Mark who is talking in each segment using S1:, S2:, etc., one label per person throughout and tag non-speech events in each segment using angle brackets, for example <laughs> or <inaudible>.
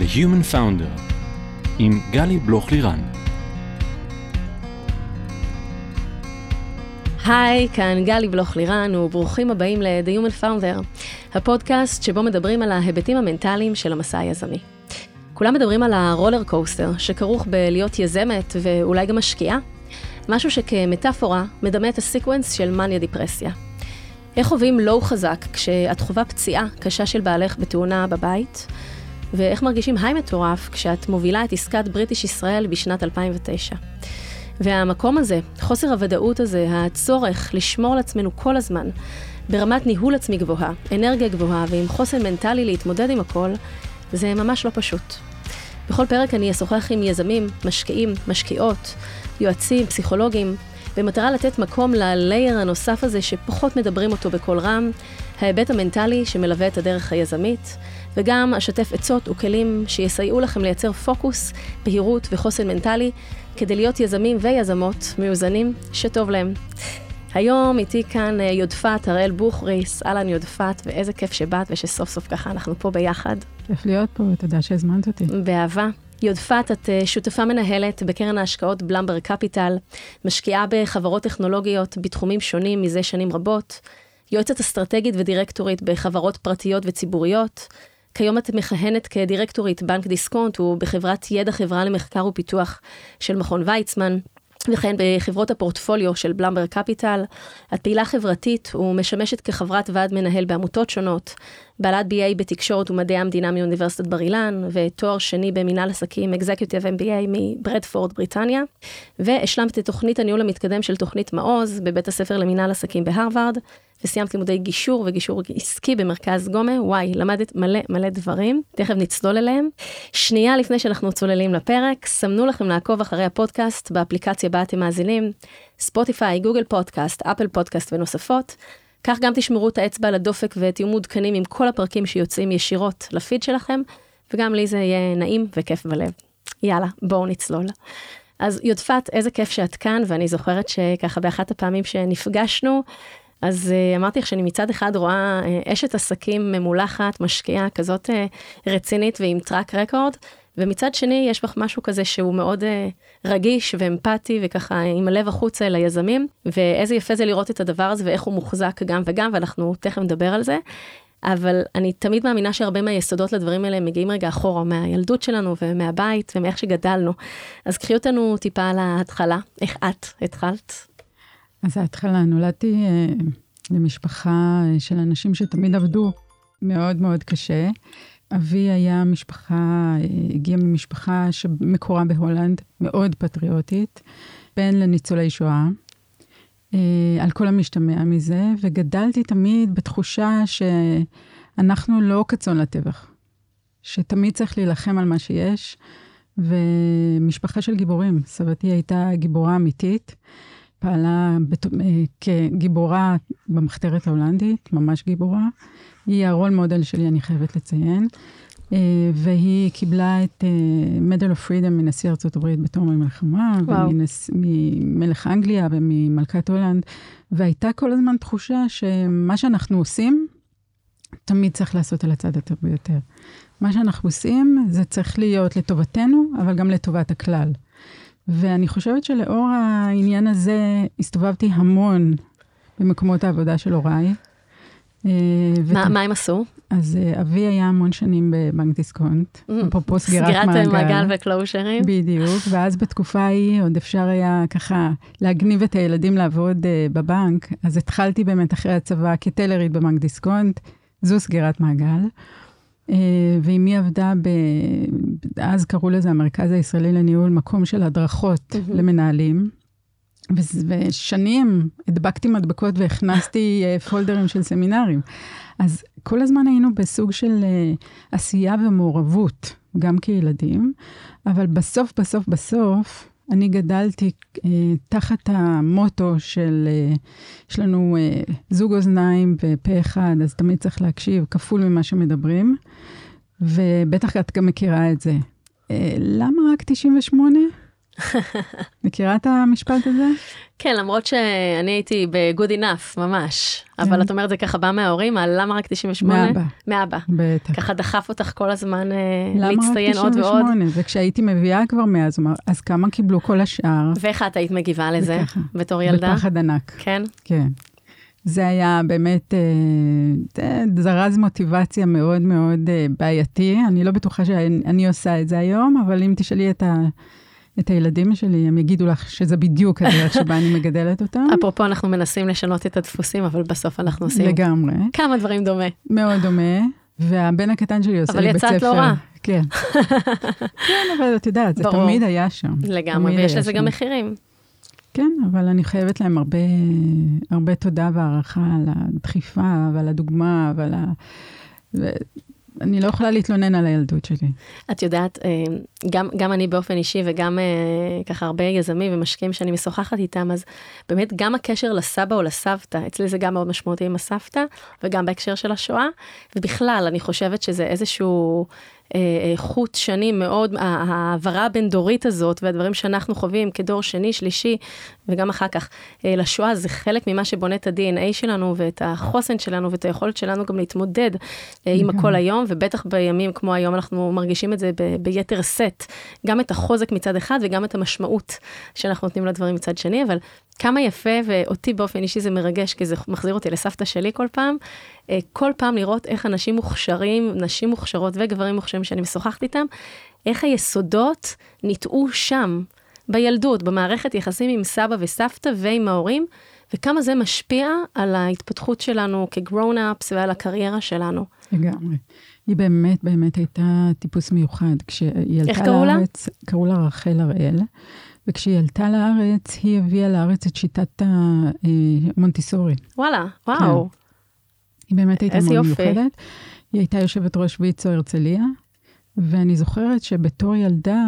S1: The Human Founder עם גלי בלוך-לירן.
S2: היי, כאן גלי בלוך-לירן, וברוכים הבאים ל-The Human Founder, הפודקאסט שבו מדברים על ההיבטים המנטליים של המסע היזמי. כולם מדברים על ה roller coaster, שכרוך בלהיות יזמת ואולי גם משקיעה, משהו שכמטאפורה מדמה את ה sequence של מניה דיפרסיה. איך חווים low חזק כשאת חווה פציעה קשה של בעלך בתאונה בבית, ואיך מרגישים היי מטורף כשאת מובילה את עסקת בריטיש ישראל בשנת 2009. והמקום הזה, חוסר הוודאות הזה, הצורך לשמור על עצמנו כל הזמן, ברמת ניהול עצמי גבוהה, אנרגיה גבוהה ועם חוסן מנטלי להתמודד עם הכל, זה ממש לא פשוט. בכל פרק אני אשוחח עם יזמים, משקיעים, משקיעות, יועצים, פסיכולוגים, במטרה לתת מקום ללייר הנוסף הזה שפחות מדברים אותו בקול רם, ההיבט המנטלי שמלווה את הדרך היזמית, וגם אשתף עצות וכלים שיסייעו לכם לייצר פוקוס, בהירות וחוסן מנטלי, כדי להיות יזמים ויזמות מאוזנים שטוב להם. היום איתי כאן אה, יודפת הראל בוכריס, אהלן יודפת, ואיזה כיף שבאת ושסוף סוף ככה אנחנו פה ביחד.
S3: כיף להיות פה, ותודה שהזמנת אותי.
S2: באהבה. יודפת, את אה, שותפה מנהלת בקרן ההשקעות בלמבר קפיטל, משקיעה בחברות טכנולוגיות בתחומים שונים מזה שנים רבות, יועצת אסטרטגית ודירקטורית בחברות פרטיות וציבוריות. כיום את מכהנת כדירקטורית בבנק דיסקונט ובחברת ידע חברה למחקר ופיתוח של מכון ויצמן. וכן בחברות הפורטפוליו של בלומברג קפיטל. את פעילה חברתית ומשמשת כחברת ועד מנהל בעמותות שונות, בעלת BA בתקשורת ומדעי המדינה מאוניברסיטת בר אילן, ותואר שני במנהל עסקים executive MBA מברדפורד, בריטניה, והשלמת את תוכנית הניהול המתקדם של תוכנית מעוז בבית הספר למנהל עסקים בהרווארד, וסיימת לימודי גישור וגישור עסקי במרכז גומה, וואי, למדת מלא מלא דברים, תכף נצלול אליהם. שנייה לפני שאנחנו צוללים לפרק, סמנו לכם לעקוב אחרי הפודקאסט באפליקציה בה אתם מאזינים, ספוטיפיי, גוגל פודקאסט, אפל פודקאסט ונוספות. כך גם תשמרו את האצבע על הדופק ותהיו מעודכנים עם כל הפרקים שיוצאים ישירות לפיד שלכם, וגם לי זה יהיה נעים וכיף בלב. יאללה, בואו נצלול. אז יודפת, איזה כיף שאת כאן, ואני זוכרת שככה באחת הפעמים שנפגשנו, אז uh, אמרתי לך שאני מצד אחד רואה uh, אשת עסקים ממולחת, משקיעה כזאת uh, רצינית ועם טראק רקורד, ומצד שני יש בך משהו כזה שהוא מאוד רגיש ואמפתי וככה עם הלב החוצה אל היזמים, ואיזה יפה זה לראות את הדבר הזה ואיך הוא מוחזק גם וגם, ואנחנו תכף נדבר על זה. אבל אני תמיד מאמינה שהרבה מהיסודות לדברים האלה מגיעים רגע אחורה, מהילדות שלנו ומהבית ומאיך שגדלנו. אז קחי אותנו טיפה על ההתחלה, איך את התחלת?
S3: אז ההתחלה, נולדתי אה, למשפחה אה, של אנשים שתמיד עבדו מאוד מאוד קשה. אבי היה משפחה, אה, הגיע ממשפחה שמקורה בהולנד, מאוד פטריוטית, בן לניצולי שואה, אה, על כל המשתמע מזה, וגדלתי תמיד בתחושה שאנחנו לא כצאן לטבח, שתמיד צריך להילחם על מה שיש, ומשפחה של גיבורים. סבתי הייתה גיבורה אמיתית. פעלה בת... אה, כגיבורה במחתרת ההולנדית, ממש גיבורה. היא הרול מודל שלי, אני חייבת לציין. אה, והיא קיבלה את מדל אוף פרידום מנשיא ארצות הברית בתום המלחמה, ממלך אנגליה וממלכת הולנד, והייתה כל הזמן תחושה שמה שאנחנו עושים, תמיד צריך לעשות על הצד הטוב ביותר. מה שאנחנו עושים, זה צריך להיות לטובתנו, אבל גם לטובת הכלל. ואני חושבת שלאור העניין הזה הסתובבתי המון במקומות העבודה של הוריי.
S2: אה, מה, מה הם עשו?
S3: אז אה, אבי היה המון שנים בבנק דיסקונט, mm, אפרופו סגירת מעגל.
S2: סגירת מעגל וקלושרים.
S3: בדיוק, ואז בתקופה ההיא עוד אפשר היה ככה להגניב את הילדים לעבוד uh, בבנק, אז התחלתי באמת אחרי הצבא כטלרית בבנק דיסקונט, זו סגירת מעגל. אה, ועם מי עבדה, ב... אז קראו לזה המרכז הישראלי לניהול, מקום של הדרכות mm-hmm. למנהלים. ושנים הדבקתי מדבקות והכנסתי אה, פולדרים של סמינרים. אז כל הזמן היינו בסוג של אה, עשייה ומעורבות, גם כילדים, אבל בסוף, בסוף, בסוף, אני גדלתי אה, תחת המוטו של, אה, יש לנו אה, זוג אוזניים ופה אחד, אז תמיד צריך להקשיב כפול ממה שמדברים, ובטח את גם מכירה את זה. אה, למה רק 98? <laughs> מכירה את המשפט הזה?
S2: כן, למרות שאני הייתי ב-good enough, ממש. אבל
S3: כן.
S2: את אומרת זה ככה בא מההורים, על למה רק 98?
S3: מאבא.
S2: מאבא.
S3: בטח.
S2: ככה דחף אותך כל הזמן אה,
S3: למה רק
S2: להצטיין עוד ועוד.
S3: 98? וכשהייתי מביאה כבר 100, אז כמה קיבלו כל השאר?
S2: ואיך את היית מגיבה לזה,
S3: וככה.
S2: בתור ילדה?
S3: בפחד ענק.
S2: כן?
S3: כן. זה היה באמת, אה, אה, זרז מוטיבציה מאוד מאוד אה, בעייתי. אני לא בטוחה שאני עושה את זה היום, אבל אם תשאלי את, ה, את הילדים שלי, הם יגידו לך שזה בדיוק הדרך שבה אני מגדלת אותם. <laughs>
S2: אפרופו, אנחנו מנסים לשנות את הדפוסים, אבל בסוף אנחנו עושים
S3: לגמרי.
S2: כמה דברים דומה.
S3: מאוד דומה. והבן הקטן שלי עושה
S2: אבל
S3: לי בית ספר.
S2: יצאת לא רע.
S3: כן. כן, אבל את יודעת, זה
S2: ברור.
S3: תמיד היה שם.
S2: לגמרי, ויש לזה
S3: שם.
S2: גם מחירים.
S3: כן, אבל אני חייבת להם הרבה, הרבה תודה והערכה על הדחיפה ועל הדוגמה ועל ה... ואני לא יכולה להתלונן על הילדות שלי.
S2: את יודעת, אה, גם, גם אני באופן אישי וגם אה, ככה הרבה יזמים ומשקיעים שאני משוחחת איתם, אז באמת גם הקשר לסבא או לסבתא, אצלי זה גם מאוד משמעותי עם הסבתא, וגם בהקשר של השואה, ובכלל, אני חושבת שזה איזשהו חוט שני מאוד, ההעברה הבין-דורית הזאת, והדברים שאנחנו חווים כדור שני, שלישי, וגם אחר כך אה, לשואה, זה חלק ממה שבונה את ה-DNA שלנו, ואת החוסן שלנו, ואת היכולת שלנו גם להתמודד אה, עם. הכל היום, ובטח בימים כמו היום אנחנו מרגישים את זה ביתר סט, גם את החוזק מצד אחד וגם את המשמעות שאנחנו נותנים לדברים מצד שני, אבל כמה יפה, ואותי באופן אישי זה מרגש, כי זה מחזיר אותי לסבתא שלי כל פעם, אה, כל פעם לראות איך אנשים מוכשרים, נשים מוכשרות וגברים מוכשרים שאני משוחחת איתם, איך היסודות ניטעו שם, בילדות, במערכת יחסים עם סבא וסבתא ועם ההורים, וכמה זה משפיע על ההתפתחות שלנו כ-grown-ups ועל הקריירה שלנו.
S3: לגמרי. היא באמת באמת הייתה טיפוס מיוחד. כשהיא עלתה
S2: איך קראו לה?
S3: לארץ, קראו לה רחל הראל, וכשהיא עלתה לארץ, היא הביאה לארץ את שיטת המונטיסורי.
S2: וואלה, וואו.
S3: היא באמת הייתה מאוד
S2: יופי.
S3: מיוחדת. היא הייתה יושבת ראש ויצו הרצליה, ואני זוכרת שבתור ילדה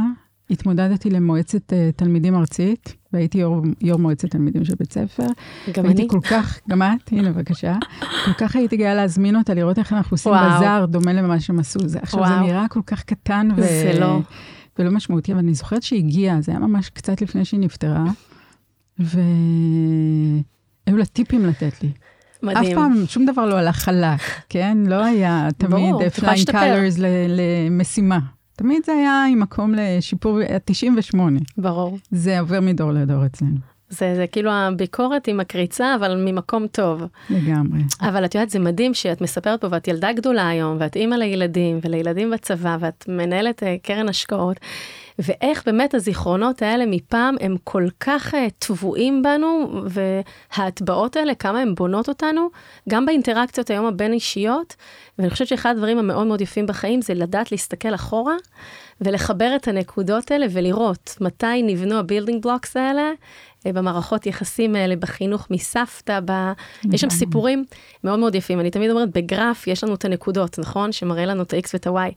S3: התמודדתי למועצת uh, תלמידים ארצית, והייתי יו"ר, יו"ר מועצת תלמידים של בית ספר.
S2: גם אני.
S3: כל כך, גם את, הנה בבקשה, כל כך הייתי גאה להזמין אותה, לראות איך אנחנו עושים
S2: וואו.
S3: בזאר, דומה למה שהם עשו. זה, עכשיו, זה
S2: וואו.
S3: נראה כל כך קטן ו...
S2: זה לא.
S3: ולא משמעותי, אבל אני זוכרת שהיא הגיעה, זה היה ממש קצת לפני שהיא נפטרה, והיו לה טיפים לתת לי.
S2: מדהים.
S3: אף פעם שום דבר לא הלך חלק, כן? לא היה תמיד flying
S2: להשתפר.
S3: colors למשימה. תמיד זה היה עם מקום לשיפור, 98.
S2: ברור.
S3: זה עובר מדור לדור אצלנו,
S2: זה, זה כאילו הביקורת עם הקריצה, אבל ממקום טוב.
S3: לגמרי.
S2: אבל את יודעת, זה מדהים שאת מספרת פה, ואת ילדה גדולה היום, ואת אימא לילדים, ולילדים בצבא, ואת מנהלת אה, קרן השקעות, ואיך באמת הזיכרונות האלה מפעם הם כל כך אה, טבועים בנו, וההטבעות האלה, כמה הן בונות אותנו, גם באינטראקציות היום הבין-אישיות, ואני חושבת שאחד הדברים המאוד מאוד יפים בחיים זה לדעת להסתכל אחורה, ולחבר את הנקודות האלה ולראות מתי נבנו ה building blocks האלה, במערכות יחסים האלה, בחינוך מסבתא, ב... יש שם. סיפורים מאוד מאוד יפים. אני תמיד אומרת, בגרף יש לנו את הנקודות, נכון? שמראה לנו את ה-X ואת ה-Y,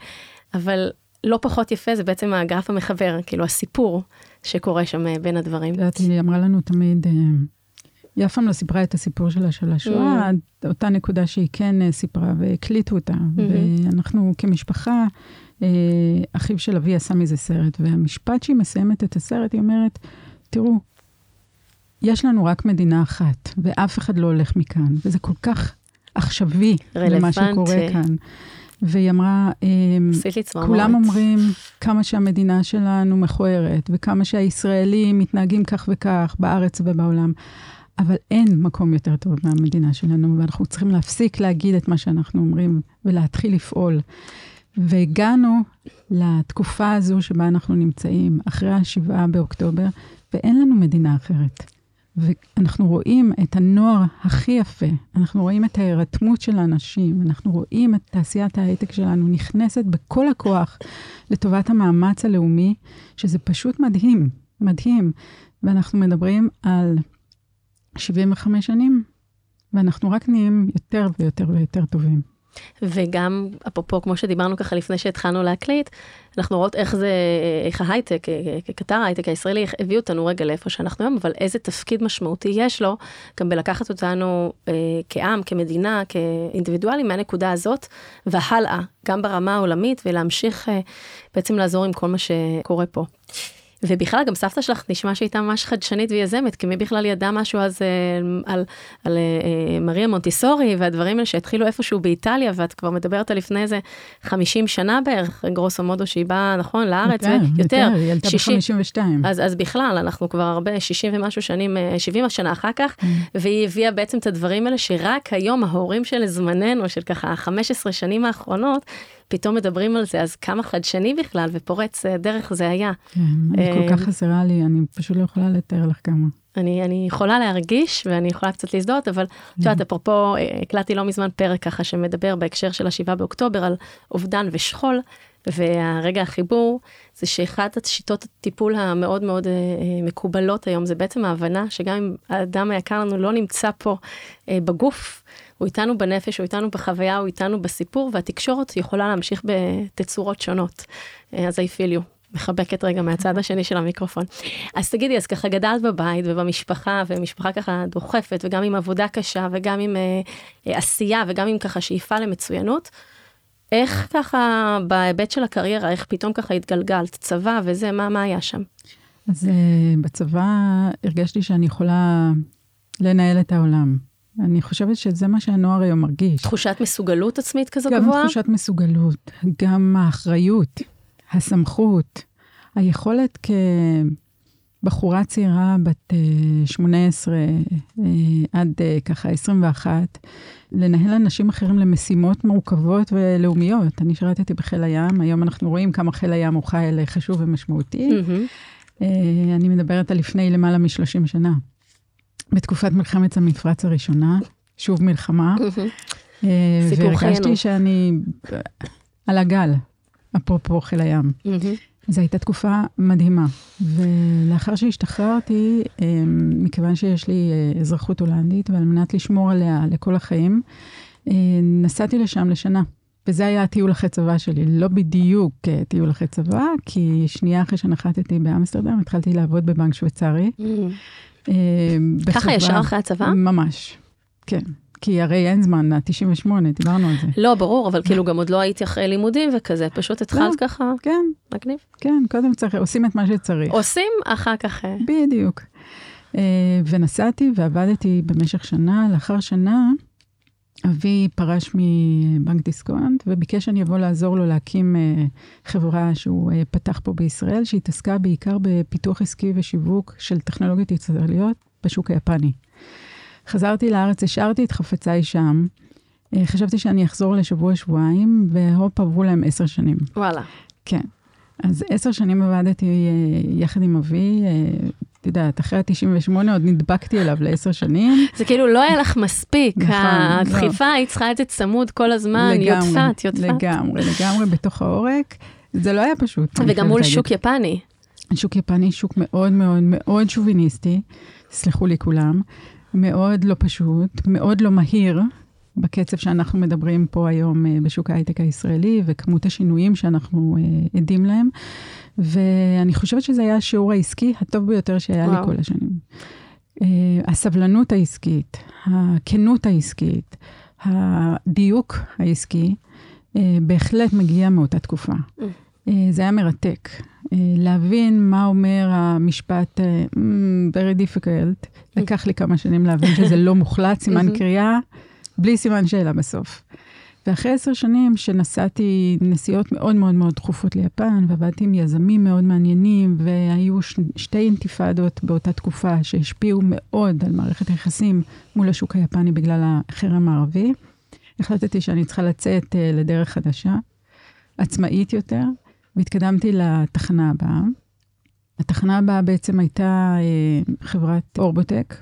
S2: אבל לא פחות יפה זה בעצם הגרף המחבר, כאילו הסיפור שקורה שם אה, בין הדברים.
S3: את יודעת, היא אמרה לנו תמיד, אה, היא אף פעם לא סיפרה את הסיפור שלה של השואה,
S2: Mm.
S3: אותה נקודה שהיא כן אה, סיפרה והקליטו אותה. ואנחנו כמשפחה, אה, אחיו של אבי עשה מזה סרט, והמשפט שהיא מסיימת את הסרט, היא אומרת, תראו, יש לנו רק מדינה אחת, ואף אחד לא הולך מכאן, וזה כל כך עכשווי למה שקורה. כאן. והיא אמרה, אמ. כולם אומרים כמה שהמדינה שלנו מכוערת, וכמה שהישראלים מתנהגים כך וכך בארץ ובעולם, אבל אין מקום יותר טוב מהמדינה שלנו, ואנחנו צריכים להפסיק להגיד את מה שאנחנו אומרים ולהתחיל לפעול. והגענו לתקופה הזו שבה אנחנו נמצאים, אחרי השבעה באוקטובר, ואין לנו מדינה אחרת. ואנחנו רואים את הנוער הכי יפה, אנחנו רואים את ההירתמות של האנשים, אנחנו רואים את תעשיית ההייטק שלנו נכנסת בכל הכוח לטובת המאמץ הלאומי, שזה פשוט מדהים, מדהים. ואנחנו מדברים על 75 שנים, ואנחנו רק נהיים יותר ויותר ויותר טובים.
S2: וגם, אפרופו, כמו שדיברנו ככה לפני שהתחלנו להקליט, אנחנו רואות איך זה, איך ההייטק, כקטר ההייטק הישראלי, איך הביא אותנו רגע לאיפה שאנחנו היום, אבל איזה תפקיד משמעותי יש לו, גם בלקחת אותנו אה, כעם, כמדינה, כאינדיבידואלים, מהנקודה הזאת, והלאה, גם ברמה העולמית, ולהמשיך אה, בעצם לעזור עם כל מה שקורה פה. ובכלל, גם סבתא שלך נשמע שהייתה ממש חדשנית ויזמת, כי מי בכלל ידע משהו אז אה, על, על אה, מריה מונטיסורי והדברים האלה שהתחילו איפשהו באיטליה, ואת כבר מדברת על לפני איזה 50 שנה בערך, גרוסו מודו שהיא באה, נכון, לארץ,
S3: יותר,
S2: ויותר,
S3: יותר, היא עלתה ב-52.
S2: אז, אז בכלל, אנחנו כבר הרבה, 60 ומשהו שנים, 70 שנה אחר כך, mm. והיא הביאה בעצם את הדברים האלה שרק היום ההורים של זמננו, של ככה 15 שנים האחרונות, פתאום מדברים על זה, אז כמה חדשני בכלל ופורץ אה, דרך זה היה.
S3: כן, אני כל כך חסרה לי, אני פשוט לא יכולה לתאר לך כמה.
S2: אני, אני יכולה להרגיש ואני יכולה קצת להזדהות, אבל את יודעת, אפרופו, אה, הקלטתי לא מזמן פרק ככה שמדבר בהקשר של השבעה באוקטובר על אובדן ושכול, והרגע החיבור זה שאחת השיטות הטיפול המאוד מאוד מקובלות היום זה בעצם ההבנה שגם אם האדם היקר לנו לא נמצא פה בגוף, הוא איתנו בנפש, הוא איתנו בחוויה, הוא איתנו בסיפור, והתקשורת יכולה להמשיך בתצורות שונות. אז I feel you. מחבקת רגע מהצד השני של המיקרופון. אז תגידי, אז ככה גדלת בבית ובמשפחה, ומשפחה ככה דוחפת, וגם עם עבודה קשה, וגם עם אה, אה, עשייה, וגם עם ככה שאיפה למצוינות. איך ככה, בהיבט של הקריירה, איך פתאום ככה התגלגלת, צבא וזה, מה, מה היה שם?
S3: אז uh, בצבא הרגשתי שאני יכולה לנהל את העולם. אני חושבת שזה מה שהנוער היום מרגיש.
S2: תחושת מסוגלות עצמית כזו
S3: גם
S2: גבוהה?
S3: גם תחושת מסוגלות, גם האחריות, הסמכות, היכולת כבחורה צעירה בת 18 אה, אה, עד אה, ככה 21, לנהל אנשים אחרים למשימות מורכבות ולאומיות. אני שירתתי בחיל הים, היום אנחנו רואים כמה חיל הים הוא חיל חשוב ומשמעותי. Mm-hmm. אני מדברת על לפני למעלה מ-30 שנה. בתקופת מלחמת המפרץ הראשונה, שוב מלחמה.
S2: סיפור חיינו.
S3: והרגשתי שאני על הגל, אפרופו חיל הים. זו הייתה תקופה מדהימה. ולאחר שהשתחררתי, מכיוון שיש לי אזרחות הולנדית, ועל מנת לשמור עליה לכל החיים, נסעתי לשם לשנה. וזה היה הטיול אחרי צבא שלי, לא בדיוק טיול אחרי צבא, כי שנייה אחרי שנחתתי באמסטרדם, התחלתי לעבוד בבנק שוויצרי.
S2: ככה ישר אחרי הצבא?
S3: ממש, כן. כי הרי אין זמן, ה-98, דיברנו על זה.
S2: לא, ברור, אבל כאילו גם עוד לא הייתי אחרי לימודים וכזה, פשוט התחלת ככה,
S3: כן.
S2: מגניב.
S3: כן, קודם צריך, עושים את מה שצריך.
S2: עושים, אחר כך...
S3: בדיוק. ונסעתי ועבדתי במשך שנה, לאחר שנה, אבי פרש מבנק דיסקונט וביקש שאני אבוא לעזור לו להקים חברה שהוא פתח פה בישראל, שהתעסקה בעיקר בפיתוח עסקי ושיווק של טכנולוגיות ישראליות בשוק היפני. חזרתי לארץ, השארתי את חפציי שם, חשבתי שאני אחזור לשבוע-שבועיים, והופ, עברו להם עשר שנים.
S2: וואלה.
S3: כן. אז עשר שנים עבדתי יחד עם אבי, את יודעת, אחרי ה-98 עוד נדבקתי אליו לעשר שנים.
S2: זה כאילו לא היה לך מספיק, נכון, הדחיפה, לא. היא צריכה את זה צמוד כל הזמן, יודפת, יודפת.
S3: לגמרי, לגמרי בתוך העורק. זה לא היה פשוט.
S2: וגם מול שוק יפני.
S3: שוק יפני, שוק מאוד מאוד מאוד שוביניסטי, סלחו לי כולם, מאוד לא פשוט, מאוד לא מהיר. בקצב שאנחנו מדברים פה היום בשוק ההייטק הישראלי, וכמות השינויים שאנחנו עדים להם. ואני חושבת שזה היה השיעור העסקי הטוב ביותר שהיה וואו. לי כל השנים. Uh, הסבלנות העסקית, הכנות העסקית, הדיוק העסקי, בהחלט מגיע מאותה תקופה. Mm. זה היה מרתק. להבין מה אומר המשפט uh, very difficult, לקח לי כמה שנים להבין שזה לא מוחלט, סימן קריאה, בלי סימן שאלה בסוף. ואחרי עשר שנים שנסעתי נסיעות מאוד מאוד מאוד תכופות ליפן, ועבדתי עם יזמים מאוד מעניינים, והיו ש... שתי אינתיפאדות באותה תקופה שהשפיעו מאוד על מערכת היחסים מול השוק היפני בגלל החרם הערבי. החלטתי שאני צריכה לצאת uh, לדרך חדשה, עצמאית יותר, והתקדמתי לתחנה הבאה. התחנה הבאה בעצם הייתה uh, חברת אורבוטק,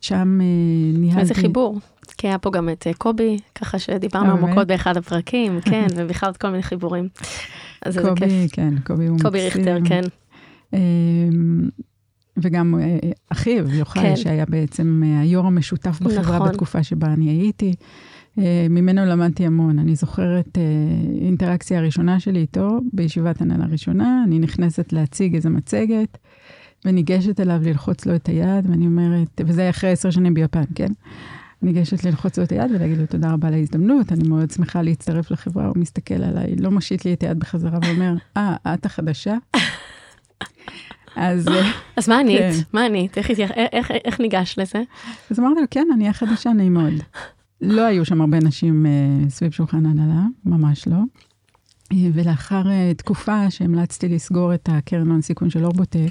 S3: שם uh, ניהלתי...
S2: איזה חיבור. כי היה פה גם את קובי, ככה שדיברנו עמוקות באחד הפרקים, <laughs> כן, ובכלל עוד כל מיני חיבורים.
S3: אז קובי, זה כיף. כן, קובי הוא
S2: קובי ריכטר, כן.
S3: וגם אחיו, יוחאי, כן. שהיה בעצם היו"ר המשותף בחברה נכון. בתקופה שבה אני הייתי. ממנו למדתי המון. אני זוכרת אינטראקציה הראשונה שלי איתו בישיבת הנהלה ראשונה, אני נכנסת להציג איזה מצגת, וניגשת אליו ללחוץ לו את היד, ואני אומרת, וזה אחרי עשר שנים ביפן, כן? ניגשת ללחוץ לו את היד ולהגיד לו תודה רבה על ההזדמנות, אני מאוד שמחה להצטרף לחברה, הוא מסתכל עליי, לא מושיט לי את היד בחזרה ואומר, אה, את החדשה? אז... אה,
S2: אז מה ענית?
S3: כן.
S2: מה ענית? איך, התייח- איך, איך ניגש לזה?
S3: אז אמרתי לו, כן, אני החדשה, נעים מאוד. לא היו שם הרבה נשים אה, סביב שולחן ההנהלה, ממש לא. אה, ולאחר אה, תקופה שהמלצתי לסגור את הקרן הון סיכון של אורבוטק, אה,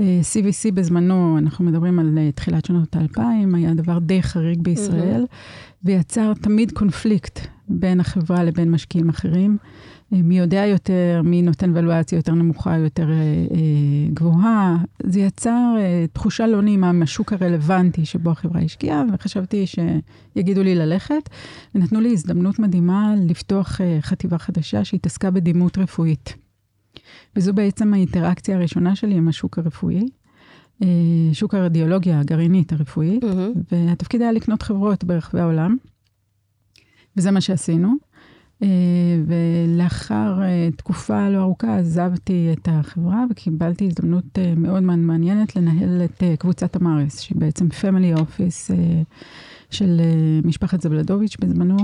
S3: CVC בזמנו, אנחנו מדברים על אה, תחילת שנות האלפיים, היה דבר די חריג בישראל, ויצר תמיד קונפליקט בין החברה לבין משקיעים אחרים. אה, מי יודע יותר, מי נותן ולואציה יותר נמוכה, יותר אה, אה, גבוהה. זה יצר אה, תחושה לא נעימה מהשוק הרלוונטי שבו החברה השקיעה, וחשבתי שיגידו לי ללכת. ונתנו לי הזדמנות מדהימה לפתוח אה, חטיבה חדשה שהתעסקה בדימות רפואית. וזו בעצם האינטראקציה הראשונה שלי עם השוק הרפואי, אה, שוק הרדיולוגיה הגרעינית הרפואית,
S2: מהמם.
S3: והתפקיד היה לקנות חברות ברחבי העולם, וזה מה שעשינו. אה, ולאחר אה, תקופה לא ארוכה עזבתי את החברה וקיבלתי הזדמנות מאוד מאוד מעניינת לנהל את קבוצת המארס, שהיא בעצם פמילי אופיס של משפחת זבלדוביץ' בזמנו.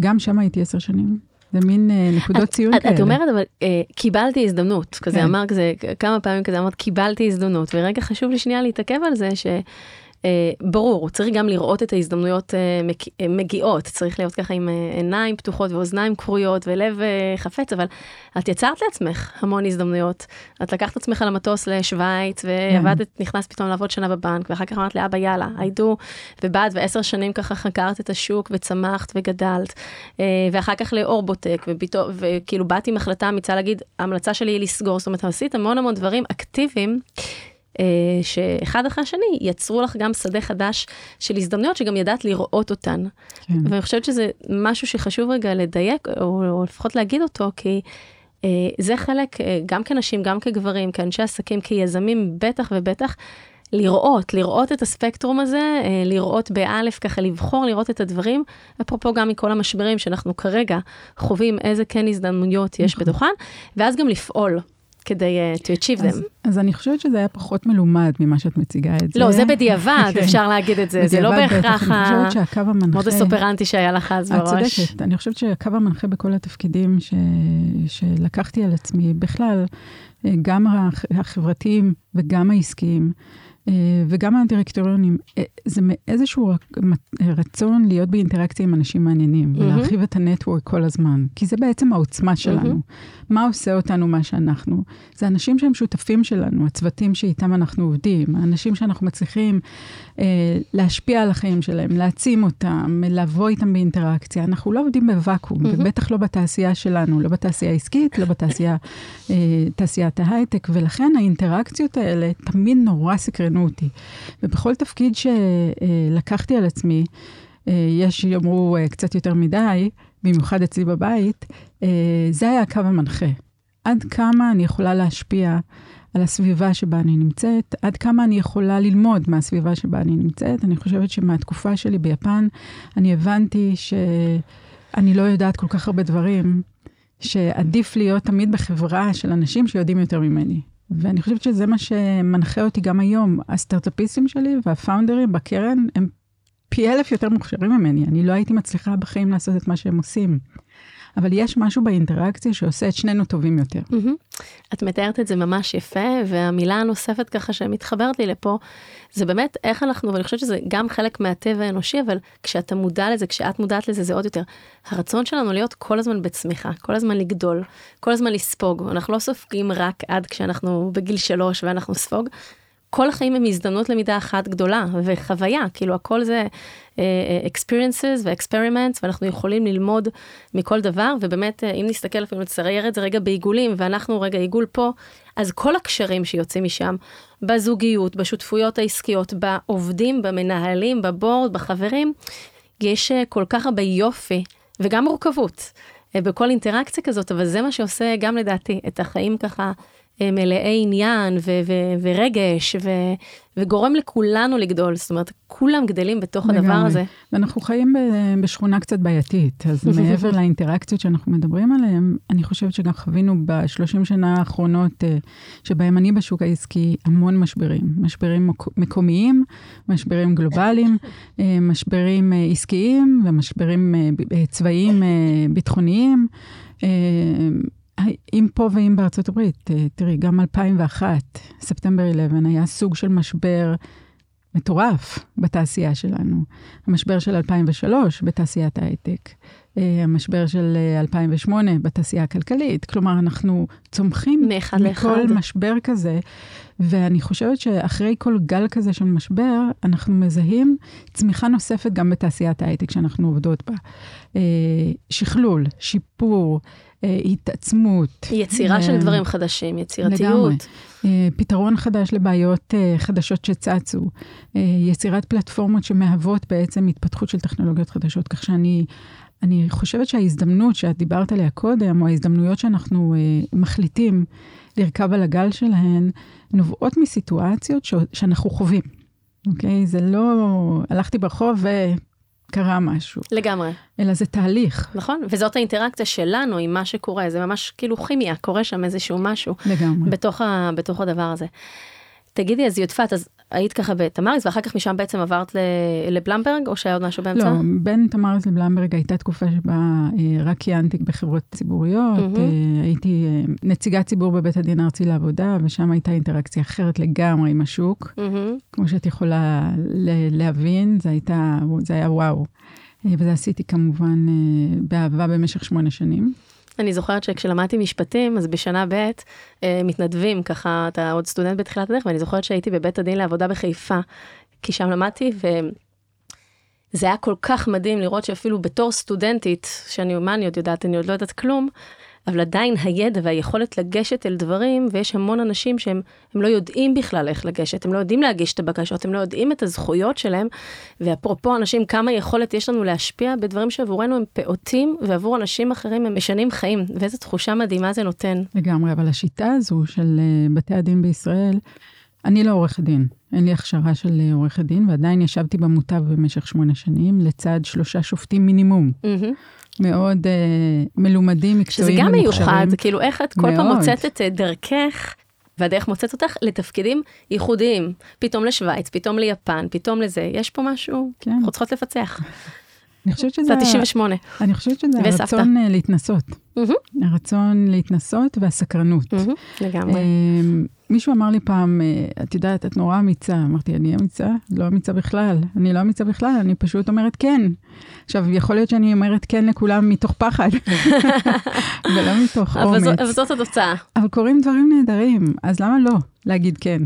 S3: גם שם הייתי עשר שנים. זה מין אה, נקודות ציון כאלה.
S2: את אומרת, אבל אה, קיבלתי הזדמנות, כזה
S3: כן.
S2: אמר כזה, כמה פעמים כזה אמרת, קיבלתי הזדמנות, ורגע חשוב לי שנייה להתעכב על זה, ש... אה, ברור, צריך גם לראות את ההזדמנויות אה, אה, מגיעות, צריך להיות ככה עם עיניים פתוחות ואוזניים כרויות ולב חפץ, אבל את יצרת לעצמך המון הזדמנויות. את לקחת את עצמך למטוס לשוויץ, ועבדת, נכנסת פתאום לעבוד שנה בבנק, ואחר כך אמרת לאבא, יאללה, היידו, ובאת ועשר שנים ככה חקרת את השוק וצמחת וגדלת, ואחר כך לאורבוטק, וכאילו באתי עם החלטה אמיצה להגיד, ההמלצה שלי היא לסגור, זאת אומרת, עשית המון המון דברים אקטיביים. אה, שאחד אחרי השני יצרו לך גם שדה חדש של הזדמנויות שגם ידעת לראות אותן.
S3: כן.
S2: ואני חושבת שזה משהו שחשוב רגע לדייק, או, או לפחות להגיד אותו, כי אה, זה חלק, אה, גם כנשים, גם כגברים, כאנשי עסקים, כיזמים, בטח ובטח, לראות, לראות את הספקטרום הזה, לראות באלף, ככה לבחור, לראות את הדברים, אפרופו גם מכל המשברים שאנחנו כרגע חווים, איזה כן הזדמנויות יש
S3: נכון.
S2: בתוכן, ואז גם לפעול כדי uh, to achieve them.
S3: אז, אז אני חושבת שזה היה פחות מלומד ממה שאת מציגה את זה.
S2: לא, זה בדיעבד,
S3: כן.
S2: אפשר להגיד את זה, זה לא. בהכרח
S3: אני חושבת שהקו המנחה...
S2: המודוס אופרנטי שהיה לך אז
S3: את
S2: בראש.
S3: צודקת. אני חושבת שהקו המנחה בכל התפקידים ש... שלקחתי על עצמי, בכלל, אה, גם הח- החברתיים וגם העסקיים, אה, וגם הדירקטוריונים, זה מאיזשהו רצון להיות באינטראקציה עם אנשים מעניינים,
S2: מהמם.
S3: ולהרחיב את הנטוורק כל הזמן, כי זה בעצם העוצמה שלנו.
S2: מהמם.
S3: מה עושה אותנו מה שאנחנו? זה אנשים שהם שותפים שלנו, הצוותים שאיתם אנחנו עובדים, האנשים שאנחנו מצליחים אה, להשפיע על החיים שלהם, להעצים אותם, לבוא איתם באינטראקציה. אנחנו לא עובדים בוואקום,
S2: מהמם.
S3: ובטח לא בתעשייה שלנו, לא בתעשייה העסקית, לא בתעשייה, אה, תעשיית ההייטק, ולכן האינטראקציות האלה תמיד נורא סקרנו אותי. ובכל תפקיד שלקחתי על עצמי, אה, יש שיאמרו אה, קצת יותר מדי, במיוחד אצלי בבית, אה, זה היה הקו המנחה. עד כמה אני יכולה להשפיע על הסביבה שבה אני נמצאת, עד כמה אני יכולה ללמוד מהסביבה שבה אני נמצאת. אני חושבת שמהתקופה שלי ביפן, אני הבנתי שאני לא יודעת כל כך הרבה דברים, שעדיף להיות תמיד בחברה של אנשים שיודעים יותר ממני. ואני חושבת שזה מה שמנחה אותי גם היום. הסטארט-אפיסטים שלי והפאונדרים בקרן הם פי אלף יותר מוכשרים ממני. אני לא הייתי מצליחה בחיים לעשות את מה שהם עושים. אבל יש משהו באינטראקציה שעושה את שנינו טובים יותר.
S2: מהמם. את מתארת את זה ממש יפה, והמילה הנוספת ככה שמתחברת לי לפה, זה באמת איך אנחנו, ואני חושבת שזה גם חלק מהטבע האנושי, אבל כשאתה מודע לזה, כשאת מודעת לזה, זה עוד יותר. הרצון שלנו להיות כל הזמן בצמיחה, כל הזמן לגדול, כל הזמן לספוג. אנחנו לא סופגים רק עד כשאנחנו בגיל שלוש ואנחנו ספוג. כל החיים הם הזדמנות למידה אחת גדולה וחוויה, כאילו הכל זה uh, experiences ו-experiments ואנחנו יכולים ללמוד מכל דבר ובאמת uh, אם נסתכל אפילו נצייר את זה רגע בעיגולים ואנחנו רגע עיגול פה, אז כל הקשרים שיוצאים משם, בזוגיות, בשותפויות העסקיות, בעובדים, במנהלים, בבורד, בחברים, יש uh, כל כך הרבה יופי וגם מורכבות בכל אינטראקציה כזאת, אבל זה מה שעושה גם לדעתי את החיים ככה. אה, מלאי עניין ו- ו- ורגש ו- וגורם לכולנו לגדול, זאת אומרת, כולם גדלים בתוך הדבר
S3: לגמרי.
S2: הזה.
S3: ואנחנו חיים ב- בשכונה קצת בעייתית, אז <laughs> מעבר לאינטראקציות שאנחנו מדברים עליהן, אני חושבת שגם חווינו בשלושים שנה האחרונות, אה, שבהם אני בשוק העסקי, המון משברים. משברים מק- מקומיים, משברים גלובליים, <laughs> אה, משברים עסקיים ומשברים צבאיים ביטחוניים. אם פה ואם בארצות הברית, אה, תראי, גם 2001, ספטמבר 11, היה סוג של משבר מטורף בתעשייה שלנו. המשבר של 2003 בתעשיית ההייטק, אה, המשבר של 2008 אה, בתעשייה הכלכלית. כלומר, אנחנו צומחים
S2: מאחד
S3: מכל
S2: לאחד.
S3: משבר כזה, ואני חושבת שאחרי כל גל כזה של משבר, אנחנו מזהים צמיחה נוספת גם בתעשיית ההייטק שאנחנו עובדות בה. שכלול, שיפור. התעצמות.
S2: יצירה של דברים חדשים, יצירתיות.
S3: לגמרי. פתרון חדש לבעיות חדשות שצצו. יצירת פלטפורמות שמהוות בעצם התפתחות של טכנולוגיות חדשות, כך שאני אני חושבת שההזדמנות שאת דיברת עליה קודם, או ההזדמנויות שאנחנו אה, מחליטים לרכב על הגל שלהן, נובעות מסיטואציות ש- שאנחנו חווים, אוקיי? זה לא הלכתי ברחוב וקרה משהו.
S2: לגמרי.
S3: אלא זה תהליך.
S2: נכון, וזאת האינטראקציה שלנו עם מה שקורה, זה ממש כאילו כימיה, קורה שם איזשהו משהו.
S3: לגמרי.
S2: בתוך, ה- בתוך הדבר הזה. תגידי, אז יודפת, אז היית ככה בתמריס, ואחר כך משם בעצם עברת לבלמברג, או שהיה עוד משהו באמצע?
S3: לא, בין תמריס לבלמברג הייתה תקופה שבה אה, רק כיהנתי בחברות ציבוריות. Mm-hmm. הייתי אה, נציגת ציבור בבית הדין הארצי לעבודה, ושם הייתה אינטראקציה אחרת לגמרי עם השוק. Mm-hmm. כמו שאת יכולה להבין, זה, הייתה, זה היה וואו. וזה עשיתי כמובן אה, באהבה במשך שמונה שנים.
S2: אני זוכרת שכשלמדתי משפטים, אז בשנה ב' אה, מתנדבים, ככה, אתה עוד סטודנט בתחילת הדרך, ואני זוכרת שהייתי בבית הדין לעבודה בחיפה, כי שם למדתי, וזה היה כל כך מדהים לראות שאפילו בתור סטודנטית, שאני, מה אני עוד יודעת, אני עוד לא יודעת כלום, אבל עדיין הידע והיכולת לגשת אל דברים, ויש המון אנשים שהם לא יודעים בכלל איך לגשת, הם לא יודעים להגיש את הבקשות, הם לא יודעים את הזכויות שלהם, ואפרופו אנשים, כמה יכולת יש לנו להשפיע בדברים שעבורנו הם פעוטים, ועבור אנשים אחרים הם משנים חיים, ואיזו תחושה מדהימה זה נותן.
S3: לגמרי, אבל השיטה הזו של אה, בתי הדין בישראל, אני לא עורכת דין, אין לי הכשרה של אה, עורכת דין, ועדיין ישבתי במוטב במשך שמונה שנים, לצד שלושה שופטים מינימום. Mm-hmm. מאוד uh, מלומדים, מקצועיים.
S2: שזה גם מיוחד, כאילו איך את כל מאוד. פעם מוצאת את דרכך, והדרך מוצאת אותך לתפקידים ייחודיים. פתאום לשוויץ, פתאום ליפן, פתאום לזה, יש פה משהו, כן. אנחנו צריכות לפצח.
S3: אני חושבת שזה...
S2: זה 98.
S3: אני חושבת שזה הרצון אה, להתנסות. Mm-hmm. הרצון להתנסות והסקרנות.
S2: Mm-hmm, לגמרי.
S3: מישהו אמר לי פעם, אה, את יודעת, את נורא אמיצה. אמרתי, אני אמיצה? לא אמיצה בכלל. אני לא אמיצה בכלל, אני פשוט אומרת כן. עכשיו, יכול להיות שאני אומרת כן לכולם מתוך פחד, <laughs> ולא מתוך
S2: אבל
S3: אומץ.
S2: זו, אבל זאת התוצאה.
S3: אבל קורים דברים נהדרים, אז למה לא להגיד כן?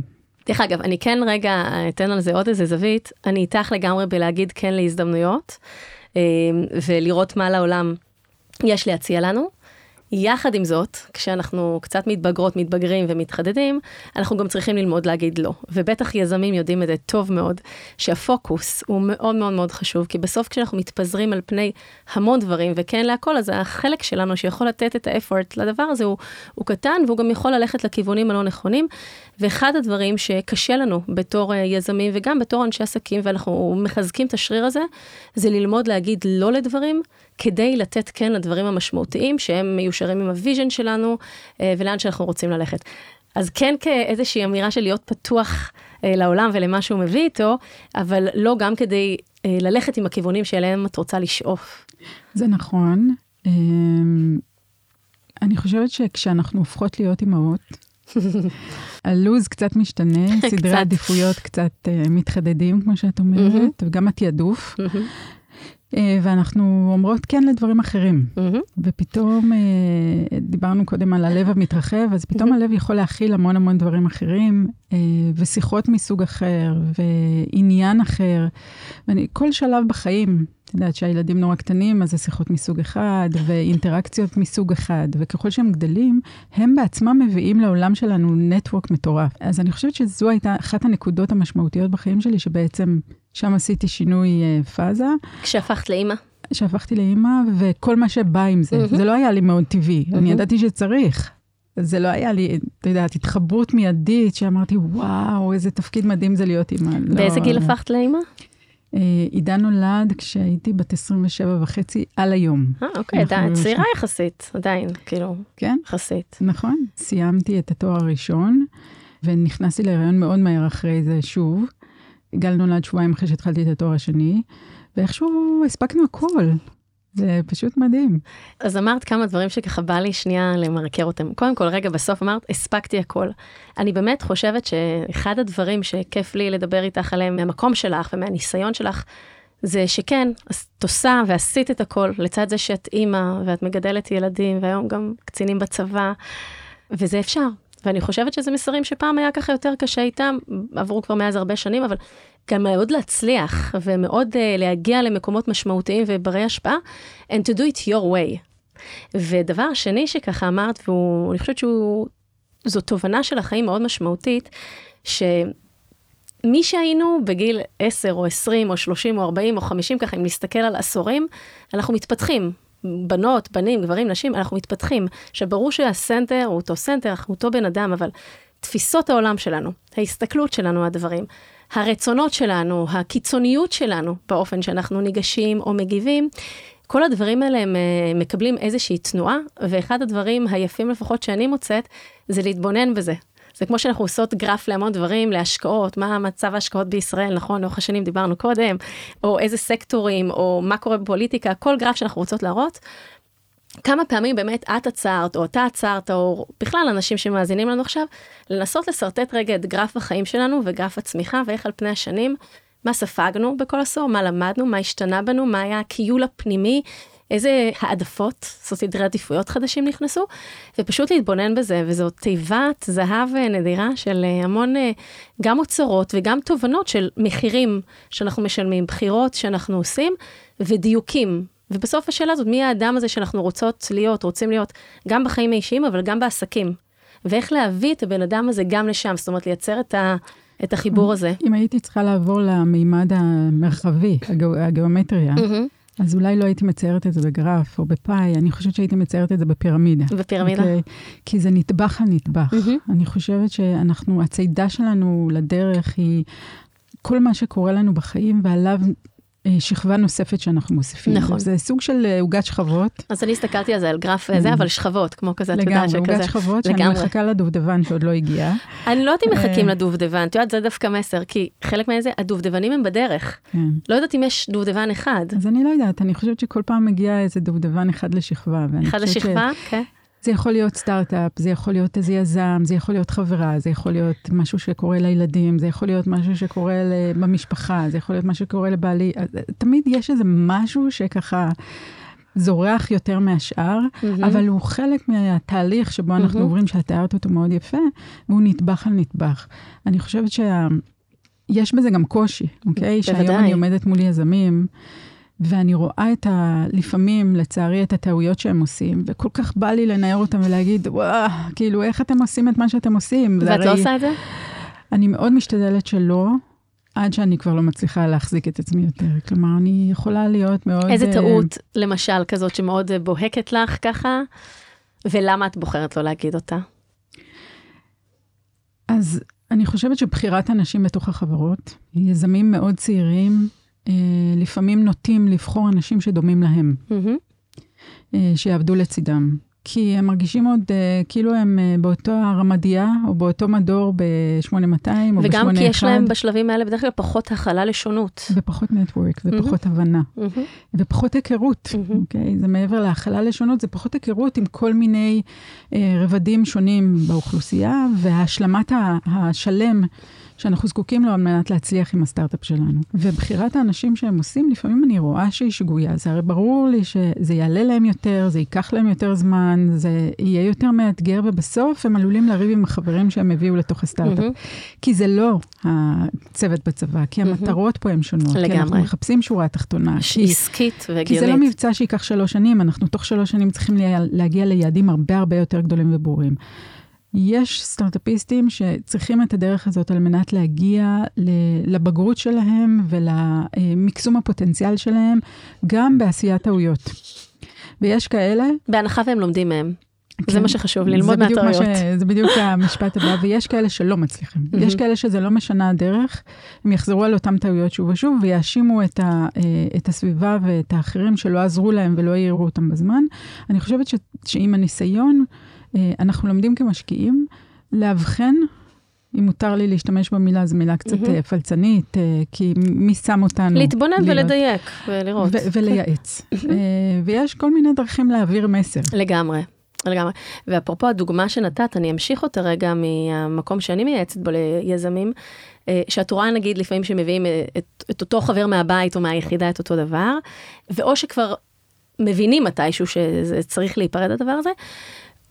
S2: דרך אגב, אני כן רגע אתן על זה עוד איזה זווית. אני איתך לגמרי בלהגיד כן להזדמנויות, אה, ולראות מה לעולם יש להציע לנו. יחד עם זאת, כשאנחנו קצת מתבגרות, מתבגרים ומתחדדים, אנחנו גם צריכים ללמוד להגיד לא. ובטח יזמים יודעים את זה טוב מאוד, שהפוקוס הוא מאוד מאוד מאוד חשוב, כי בסוף כשאנחנו מתפזרים על פני המון דברים, וכן להכל, אז החלק שלנו שיכול לתת את ה effort לדבר הזה הוא, הוא קטן, והוא גם יכול ללכת לכיוונים הלא נכונים. ואחד הדברים שקשה לנו בתור אה, יזמים וגם בתור אנשי עסקים, ואנחנו מחזקים את השריר הזה, זה ללמוד להגיד לא לדברים, כדי לתת כן לדברים המשמעותיים, שהם מיושרים עם ה vision שלנו, אה, ולאן שאנחנו רוצים ללכת. אז כן כאיזושהי אמירה של להיות פתוח אה, לעולם ולמה שהוא מביא איתו, אבל לא גם כדי ללכת עם הכיוונים שאליהם את רוצה לשאוף.
S3: זה נכון. אני חושבת שכשאנחנו הופכות להיות אימהות, <laughs> הלו"ז קצת משתנה, <laughs> סדרי עדיפויות קצת מתחדדים, כמו שאת אומרת. וגם התעדוף. Uh, ואנחנו אומרות כן לדברים אחרים. Mm-hmm. ופתאום, uh, דיברנו קודם על הלב המתרחב, אז פתאום mm-hmm. הלב יכול להכיל המון המון דברים אחרים, uh, ושיחות מסוג אחר, ועניין אחר. וכל שלב בחיים, את יודעת שהילדים נורא קטנים, אז זה שיחות מסוג אחד, ואינטראקציות מסוג אחד, וככל שהם גדלים, הם בעצמם מביאים לעולם שלנו נטוורק מטורף. אז אני חושבת שזו הייתה אחת הנקודות המשמעותיות בחיים שלי, שבעצם שם עשיתי שינוי uh, פאזה.
S2: כשהפכת לאימא?
S3: כשהפכתי לאימא, וכל מה שבא עם זה. Mm-hmm. זה לא היה לי מאוד טבעי, mm-hmm. אני ידעתי שצריך. זה לא היה לי, את יודעת, התחברות מיידית, שאמרתי, וואו, איזה תפקיד מדהים זה להיות אימא.
S2: באיזה
S3: לא...
S2: גיל הפכת לאימא?
S3: עידן נולד כשהייתי בת 27 וחצי על היום.
S2: אה, אוקיי, עדיין, צעירה יחסית, עדיין, כאילו,
S3: כן?
S2: יחסית.
S3: נכון. סיימתי את התואר הראשון, ונכנסתי להיריון מאוד מהר אחרי זה שוב. גל נולד שבועיים אחרי שהתחלתי את התואר השני, ואיכשהו הספקנו הכל. זה פשוט מדהים.
S2: אז אמרת כמה דברים שככה בא לי שנייה למרקר אותם. קודם כל, רגע, בסוף אמרת, הספקתי הכל. אני באמת חושבת שאחד הדברים שכיף לי לדבר איתך עליהם מהמקום שלך ומהניסיון שלך, זה שכן, את עושה ועשית את הכל, לצד זה שאת אימא ואת מגדלת ילדים, והיום גם קצינים בצבא, וזה אפשר. ואני חושבת שזה מסרים שפעם היה ככה יותר קשה איתם, עברו כבר מאז הרבה שנים, אבל גם מאוד להצליח ומאוד uh, להגיע למקומות משמעותיים וברי השפעה, and to do it your way. ודבר שני שככה אמרת, ואני חושבת שזו תובנה של החיים מאוד משמעותית, שמי שהיינו בגיל 10 או 20 או 30 או 40 או 50, ככה אם נסתכל על עשורים, אנחנו מתפתחים. בנות, בנים, גברים, נשים, אנחנו מתפתחים. שברור שה center הוא אותו center, אנחנו אותו בן אדם, אבל תפיסות העולם שלנו, ההסתכלות שלנו הדברים, הרצונות שלנו, הקיצוניות שלנו באופן שאנחנו ניגשים או מגיבים, כל הדברים האלה הם אה, מקבלים איזושהי תנועה, ואחד הדברים היפים לפחות שאני מוצאת, זה להתבונן בזה. זה כמו שאנחנו עושות גרף להמון דברים, להשקעות, מה מצב ההשקעות בישראל, נכון, לאורך השנים דיברנו קודם, או איזה סקטורים, או מה קורה בפוליטיקה, כל גרף שאנחנו רוצות להראות. כמה פעמים באמת את עצרת, או אתה עצרת, או בכלל אנשים שמאזינים לנו עכשיו, לנסות לשרטט רגע את גרף החיים שלנו וגרף הצמיחה, ואיך על פני השנים, מה ספגנו בכל עשור, מה למדנו, מה השתנה בנו, מה היה הכיול הפנימי, איזה העדפות, סדרי עדיפויות חדשים נכנסו, ופשוט להתבונן בזה, וזו תיבת זהב נדירה של אה, המון אה, גם אוצרות וגם תובנות של מחירים שאנחנו משלמים, בחירות שאנחנו עושים, ודיוקים. ובסוף השאלה הזאת, מי האדם הזה שאנחנו רוצות להיות, רוצים להיות, גם בחיים האישיים, אבל גם בעסקים. ואיך להביא את הבן אדם הזה גם לשם, זאת אומרת, לייצר את, ה, את החיבור הזה.
S3: אם הייתי צריכה לעבור למימד המרחבי, הגיאומטריה. אז אולי לא הייתי מציירת את זה בגרף או בפאי, אני חושבת שהייתי מציירת את זה בפירמידה.
S2: בפירמידה. Okay? אוקיי?
S3: כי זה נטבח על נטבח. Mm-hmm. אני חושבת שאנחנו, הצידה שלנו לדרך היא כל מה שקורה לנו בחיים, ועליו שכבה נוספת שאנחנו מוסיפים.
S2: נכון.
S3: זה סוג של אה, עוגת שכבות.
S2: אז אני הסתכלתי על זה, על גרף אה, זה, אבל שכבות, כמו כזה,
S3: את יודעת שכזה. לגמרי, עוגת שכבות, שאני מחכה לדובדבן שעוד לא הגיע.
S2: אני לא יודעת אם מחכים לדובדבן, את יודעת, זה דווקא מסר, כי חלק מזה, הדובדבנים הם בדרך. כן. לא יודעת אם יש דובדבן אחד.
S3: אז אני לא יודעת, אני חושבת שכל פעם מגיע איזה דובדבן אחד לשכבה.
S2: אחד לשכבה? כן.
S3: זה יכול להיות סטארט-אפ, זה יכול להיות איזה יזם, זה יכול להיות חברה, זה יכול להיות משהו שקורה לילדים, זה יכול להיות משהו שקורה במשפחה, זה יכול להיות משהו שקורה לבעלי. תמיד יש איזה משהו שככה זורח יותר מהשאר, mm-hmm. אבל הוא חלק מהתהליך שבו אנחנו mm-hmm. עוברים, שאת תיארת אותו מאוד יפה, והוא נטבח על נטבח. אני חושבת שיש בזה גם קושי, אוקיי? בוודאי. שהיום אני עומדת מול יזמים. ואני רואה את ה... לפעמים, לצערי, את הטעויות שהם עושים, וכל כך בא לי לנער אותם ולהגיד, וואו, כאילו, איך אתם עושים את מה שאתם עושים?
S2: ואת לא עושה את זה?
S3: אני מאוד משתדלת שלא, עד שאני כבר לא מצליחה להחזיק את עצמי יותר. כלומר, אני יכולה להיות מאוד...
S2: איזה uh... טעות, למשל, כזאת שמאוד בוהקת לך ככה, ולמה את בוחרת לא להגיד אותה?
S3: אז אני חושבת שבחירת אנשים בתוך החברות, יזמים מאוד צעירים, אה, לפעמים נוטים לבחור אנשים שדומים להם, mm-hmm. שיעבדו לצידם. כי הם מרגישים עוד uh, כאילו הם באותו הרמדיה, או באותו מדור ב-8200 או ב-81.
S2: וגם כי יש להם בשלבים האלה בדרך כלל פחות הכלה לשונות.
S3: ופחות נטוורק, ופחות mm-hmm. הבנה, mm-hmm. ופחות היכרות, mm-hmm. אוקיי? Okay? זה מעבר להכלה לשונות, זה פחות היכרות עם כל מיני uh, רבדים שונים באוכלוסייה, והשלמת השלם. שאנחנו זקוקים לו על מנת להצליח עם הסטארט-אפ שלנו. ובחירת האנשים שהם עושים, לפעמים אני רואה שהיא שגויה. זה הרי ברור לי שזה יעלה להם יותר, זה ייקח להם יותר זמן, זה יהיה יותר מאתגר, ובסוף הם עלולים לריב עם החברים שהם הביאו לתוך הסטארט-אפ. Mm-hmm. כי זה לא הצוות בצבא, כי המטרות mm-hmm. פה הן שונות. לגמרי. כי אנחנו מחפשים שורה תחתונה.
S2: עסקית והגיונית.
S3: כי זה לא מבצע שייקח שלוש שנים, אנחנו תוך שלוש שנים צריכים להגיע ליעדים הרבה הרבה יותר גדולים וברורים. יש סטארט-אפיסטים שצריכים את הדרך הזאת על מנת להגיע לבגרות שלהם ולמקסום הפוטנציאל שלהם, גם בעשיית טעויות. ויש כאלה...
S2: בהנחה והם לומדים מהם. כן, זה מה שחשוב, ללמוד מהטעויות. ש...
S3: זה בדיוק המשפט הבא, ויש כאלה שלא מצליחים. <laughs> יש כאלה שזה לא משנה הדרך, הם יחזרו על אותם טעויות שוב ושוב, ויאשימו את, ה, אה, את הסביבה ואת האחרים שלא עזרו להם ולא העירו אותם בזמן. אני חושבת ש, שעם הניסיון, אנחנו לומדים כמשקיעים לאבחן אם מותר לי להשתמש במילה, זו מילה קצת mm-hmm. פלצנית, כי מי שם אותנו?
S2: להתבונן להיות... ולדייק ולראות.
S3: ו- ולייעץ. <laughs> ויש כל מיני דרכים להעביר מסר.
S2: לגמרי. לגמרי. ואפרופו הדוגמה שנתת, אני אמשיך אותה רגע מהמקום שאני מייעצת בו ליזמים, שאת רואה נגיד לפעמים שמביאים את, את אותו חבר מהבית או מהיחידה את אותו דבר, ואו שכבר מבינים מתישהו שזה צריך להיפרד הדבר הזה,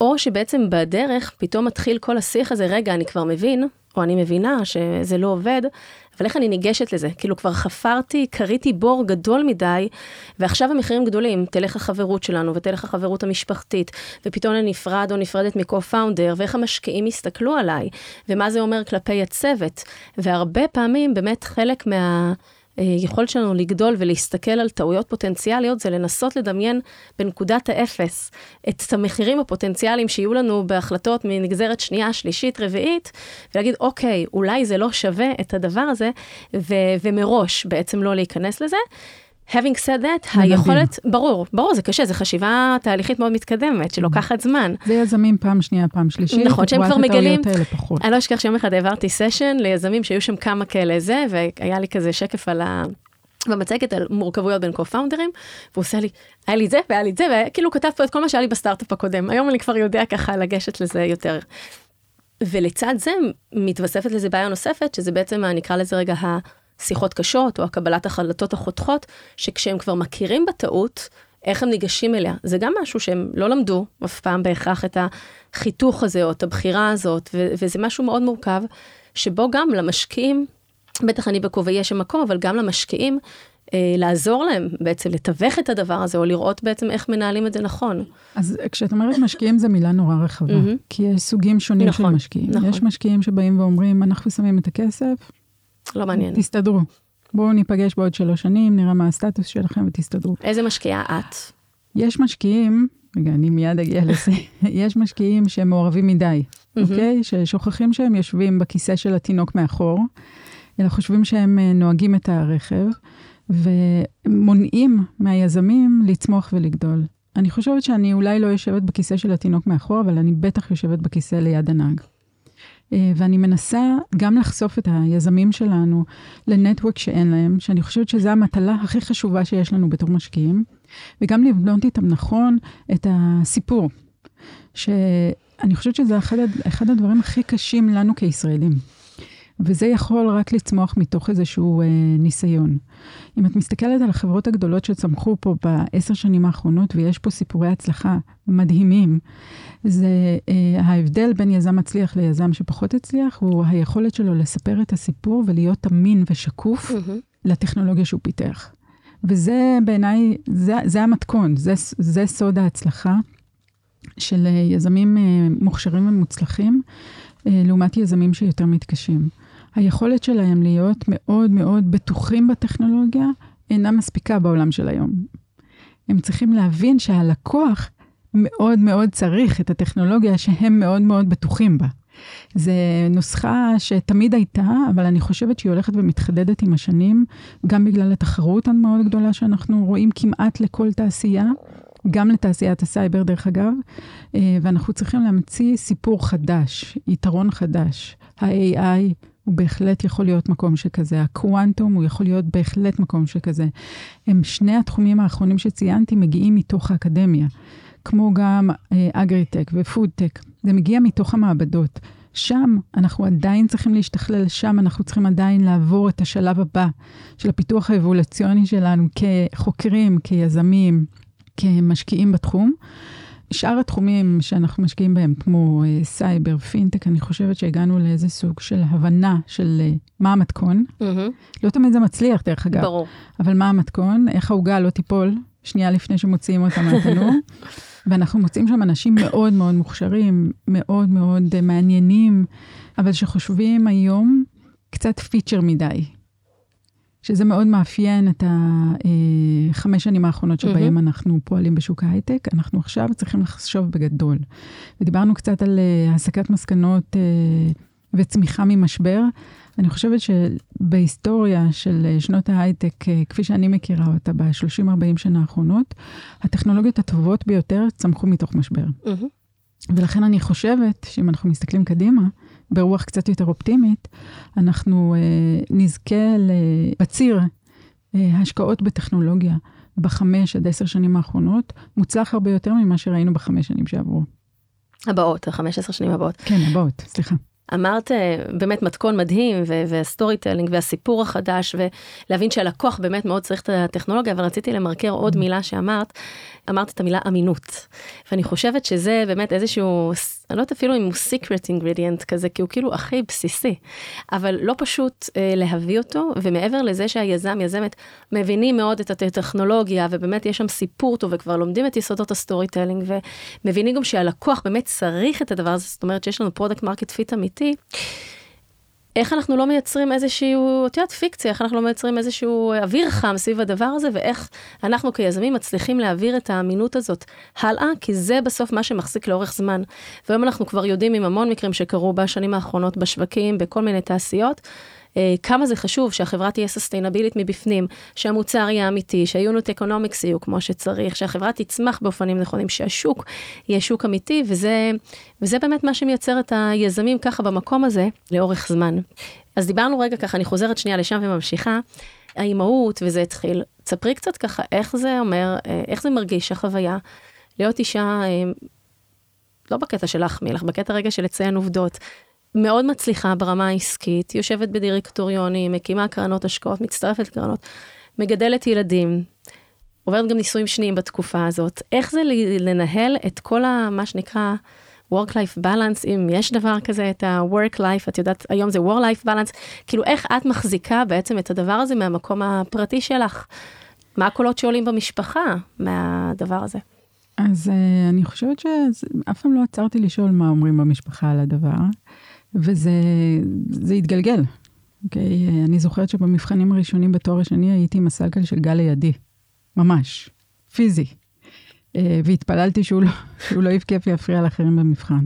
S2: או שבעצם בדרך פתאום מתחיל כל השיח הזה, רגע, אני כבר מבין, או אני מבינה שזה לא עובד, אבל איך אני ניגשת לזה? כאילו כבר חפרתי, קריתי בור גדול מדי, ועכשיו המחירים גדולים, תלך החברות שלנו ותלך החברות המשפחתית, ופתאום אני נפרד או נפרדת מקו-פאונדר, ואיך המשקיעים יסתכלו עליי, ומה זה אומר כלפי הצוות. והרבה פעמים באמת חלק מה... היכולת שלנו לגדול ולהסתכל על טעויות פוטנציאליות זה לנסות לדמיין בנקודת האפס את המחירים הפוטנציאליים שיהיו לנו בהחלטות מנגזרת שנייה, שלישית, רביעית, ולהגיד, אוקיי, אולי זה לא שווה את הדבר הזה, ו- ומראש בעצם לא להיכנס לזה. Having said that, היכולת, ברור, ברור, זה קשה, זו חשיבה תהליכית מאוד מתקדמת, שלוקחת זמן.
S3: זה יזמים פעם שנייה, פעם שלישית,
S2: נכון, שהם כבר מגלים, אני לא אשכח שיום אחד העברתי סשן ליזמים שהיו שם כמה כאלה זה, והיה לי כזה שקף על ה... במצגת על מורכבויות בין קו-פאונדרים, והוא עושה לי, היה לי את זה והיה לי את זה, וכאילו כתב פה את כל מה שהיה לי בסטארט-אפ הקודם, היום אני כבר יודע ככה לגשת לזה יותר. ולצד זה מתווספת לזה בעיה נוספת, שזה בעצם, נקרא לזה רגע שיחות קשות או הקבלת החלטות החותכות, שכשהם כבר מכירים בטעות, איך הם ניגשים אליה. זה גם משהו שהם לא למדו אף פעם בהכרח את החיתוך הזה או את הבחירה הזאת, ו- וזה משהו מאוד מורכב, שבו גם למשקיעים, בטח אני בכובעי יש שם מקום, אבל גם למשקיעים, אה, לעזור להם בעצם לתווך את הדבר הזה, או לראות בעצם איך מנהלים את זה נכון.
S3: אז כשאת אומרת משקיעים, זו מילה נורא רחבה. כי יש סוגים שונים נכון, של משקיעים. נכון. יש משקיעים שבאים ואומרים, אנחנו שמים את הכסף,
S2: לא מעניין.
S3: תסתדרו. בואו ניפגש בעוד שלוש שנים, נראה מה הסטטוס שלכם ותסתדרו.
S2: איזה משקיעה את?
S3: יש משקיעים, רגע, אני מיד אגיע לזה, <laughs> יש משקיעים שהם מעורבים מדי, אוקיי? ששוכחים שהם יושבים בכיסא של התינוק מאחור, אלא חושבים שהם אה, נוהגים את הרכב, ומונעים מהיזמים לצמוח ולגדול. אני חושבת שאני אולי לא יושבת בכיסא של התינוק מאחור, אבל אני בטח יושבת בכיסא ליד הנהג. אה, ואני מנסה גם לחשוף את היזמים שלנו לנטוורק שאין להם, שאני חושבת שזו המטלה הכי חשובה שיש לנו בתור משקיעים, וגם לבנות איתם נכון את הסיפור, שאני חושבת שזה אחד, אחד הדברים הכי קשים לנו כישראלים. וזה יכול רק לצמוח מתוך איזשהו אה, ניסיון. אם את מסתכלת על החברות הגדולות שצמחו פה בעשר שנים האחרונות, ויש פה סיפורי הצלחה מדהימים, זה אה, ההבדל בין יזם מצליח ליזם שפחות הצליח, הוא היכולת שלו לספר את הסיפור ולהיות אמין ושקוף mm-hmm. לטכנולוגיה שהוא פיתח. וזה בעיניי, זה, זה המתכון, זה, זה סוד ההצלחה של יזמים אה, מוכשרים ומוצלחים, אה, לעומת יזמים שיותר מתקשים. היכולת שלהם להיות מאוד מאוד בטוחים בטכנולוגיה אינה מספיקה בעולם של היום. הם צריכים להבין שהלקוח מאוד מאוד צריך את הטכנולוגיה שהם מאוד מאוד בטוחים בה. זו נוסחה שתמיד הייתה, אבל אני חושבת שהיא הולכת ומתחדדת עם השנים, גם בגלל התחרות המאוד גדולה שאנחנו רואים כמעט לכל תעשייה, גם לתעשיית הסייבר דרך אגב, אה, ואנחנו צריכים להמציא סיפור חדש, יתרון חדש. ה-AI הוא בהחלט יכול להיות מקום שכזה, הקוואנטום הוא יכול להיות בהחלט מקום שכזה. הם שני התחומים האחרונים שציינתי מגיעים מתוך האקדמיה. כמו גם אגריטק אה, ופודטק, זה מגיע מתוך המעבדות. שם אנחנו עדיין צריכים להשתכלל, שם אנחנו צריכים עדיין לעבור את השלב הבא של הפיתוח האבולוציוני שלנו כחוקרים, כיזמים, כמשקיעים בתחום. שאר התחומים שאנחנו משקיעים בהם, כמו uh, סייבר, פינטק, אני חושבת שהגענו לאיזה סוג של הבנה של uh, מה המתכון. Mm-hmm. לא תמיד זה מצליח, דרך אגב.
S2: ברור.
S3: אבל מה המתכון, איך העוגה לא תיפול שנייה לפני שמוציאים אותה מהתנור. <laughs> ואנחנו מוצאים שם אנשים מאוד מאוד מוכשרים, מאוד מאוד uh, מעניינים, אבל שחושבים היום קצת פיצ'ר מדי. שזה מאוד מאפיין את החמש שנים האחרונות שבהם mm-hmm. אנחנו פועלים בשוק ההייטק. אנחנו עכשיו צריכים לחשוב בגדול. ודיברנו קצת על uh, הסקת מסקנות uh, וצמיחה ממשבר. אני חושבת שבהיסטוריה של שנות ההייטק, כפי שאני מכירה אותה ב-30-40 שנה האחרונות, הטכנולוגיות הטובות ביותר צמחו מתוך משבר. Mm-hmm. ולכן אני חושבת שאם אנחנו מסתכלים קדימה, ברוח קצת יותר אופטימית, אנחנו אה, נזכה בציר אה, השקעות בטכנולוגיה בחמש עד עשר שנים האחרונות, מוצלח הרבה יותר ממה שראינו בחמש שנים שעברו.
S2: הבאות, החמש עשר שנים הבאות.
S3: כן, הבאות, סליחה.
S2: אמרת אה, באמת מתכון מדהים וה storytelling והסיפור החדש ולהבין שהלקוח באמת מאוד צריך את הטכנולוגיה אבל רציתי למרקר עוד mm. מילה שאמרת אמרת את המילה אמינות. ואני חושבת שזה באמת איזשהו, אני לא יודעת אפילו אם הוא secret ingredient כזה, כי הוא כאילו הכי בסיסי, אבל לא פשוט אה, להביא אותו, ומעבר לזה שהיזם, יזמת, מבינים מאוד את הטכנולוגיה, ובאמת יש שם סיפור טוב, וכבר לומדים את יסודות ה storytelling, ומבינים גם שהלקוח באמת צריך את הדבר הזה, זאת אומרת שיש לנו product market fit אמיתי. איך אנחנו לא מייצרים איזשהו, את יודעת, פיקציה, איך אנחנו לא מייצרים איזשהו אוויר חם סביב הדבר הזה, ואיך אנחנו כיזמים מצליחים להעביר את האמינות הזאת הלאה, כי זה בסוף מה שמחזיק לאורך זמן. והיום אנחנו כבר יודעים עם המון מקרים שקרו בשנים האחרונות בשווקים, בכל מיני תעשיות, כמה זה חשוב שהחברה תהיה sustainable-ית מבפנים, שהמוצר יהיה אמיתי, שה unit economics יהיו כמו שצריך, שהחברה תצמח באופנים נכונים, שהשוק יהיה שוק אמיתי, וזה, וזה באמת מה שמייצר את היזמים ככה במקום הזה לאורך זמן. אז דיברנו רגע ככה, אני חוזרת שנייה לשם וממשיכה. האימהות, וזה התחיל. תספרי קצת ככה איך זה אומר, אה, איך זה מרגיש, החוויה, להיות אישה, אה, לא בקטע של להחמיא לך, בקטע רגע של לציין עובדות, מאוד מצליחה ברמה העסקית, יושבת בדירקטוריונים, מקימה קרנות השקעות, מצטרפת לקרנות, מגדלת ילדים, עוברת גם נישואים שניים בתקופה הזאת. איך זה לנהל את כל ה... מה שנקרא work-life balance, אם יש דבר כזה, את ה-work-life, את יודעת, היום זה work-life balance, כאילו איך את מחזיקה בעצם את הדבר הזה מהמקום הפרטי שלך? מה הקולות שעולים במשפחה מהדבר הזה?
S3: אז uh, אני חושבת שאף פעם לא עצרתי לשאול מה אומרים במשפחה על הדבר. וזה התגלגל. אוקיי? אני זוכרת שבמבחנים הראשונים בתואר השני הייתי עם הסגל של גל לידי. ממש. פיזי. אה, והתפללתי שהוא לא, שהוא לא יבכה ויפריע לאחרים במבחן.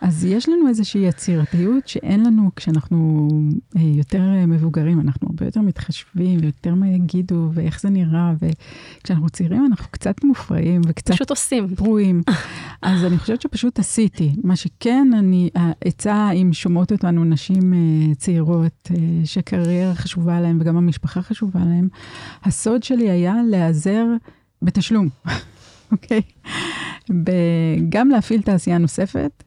S3: אז יש לנו איזושהי יצירתיות שאין לנו כשאנחנו אה, יותר אה, מבוגרים, אנחנו הרבה יותר מתחשבים ויותר מה יגידו ואיך זה נראה, וכשאנחנו צעירים אנחנו קצת מופרעים וקצת...
S2: פשוט עושים.
S3: פרועים. אז אני חושבת שפשוט עשיתי. מה שכן, אני, העצה, אם שומעות אותנו נשים אה, צעירות, שקריירה חשובה להן וגם המשפחה חשובה להן, הסוד שלי היה להיעזר בתשלום, <laughs> אוקיי? okay? גם להפעיל תעשייה נוספת.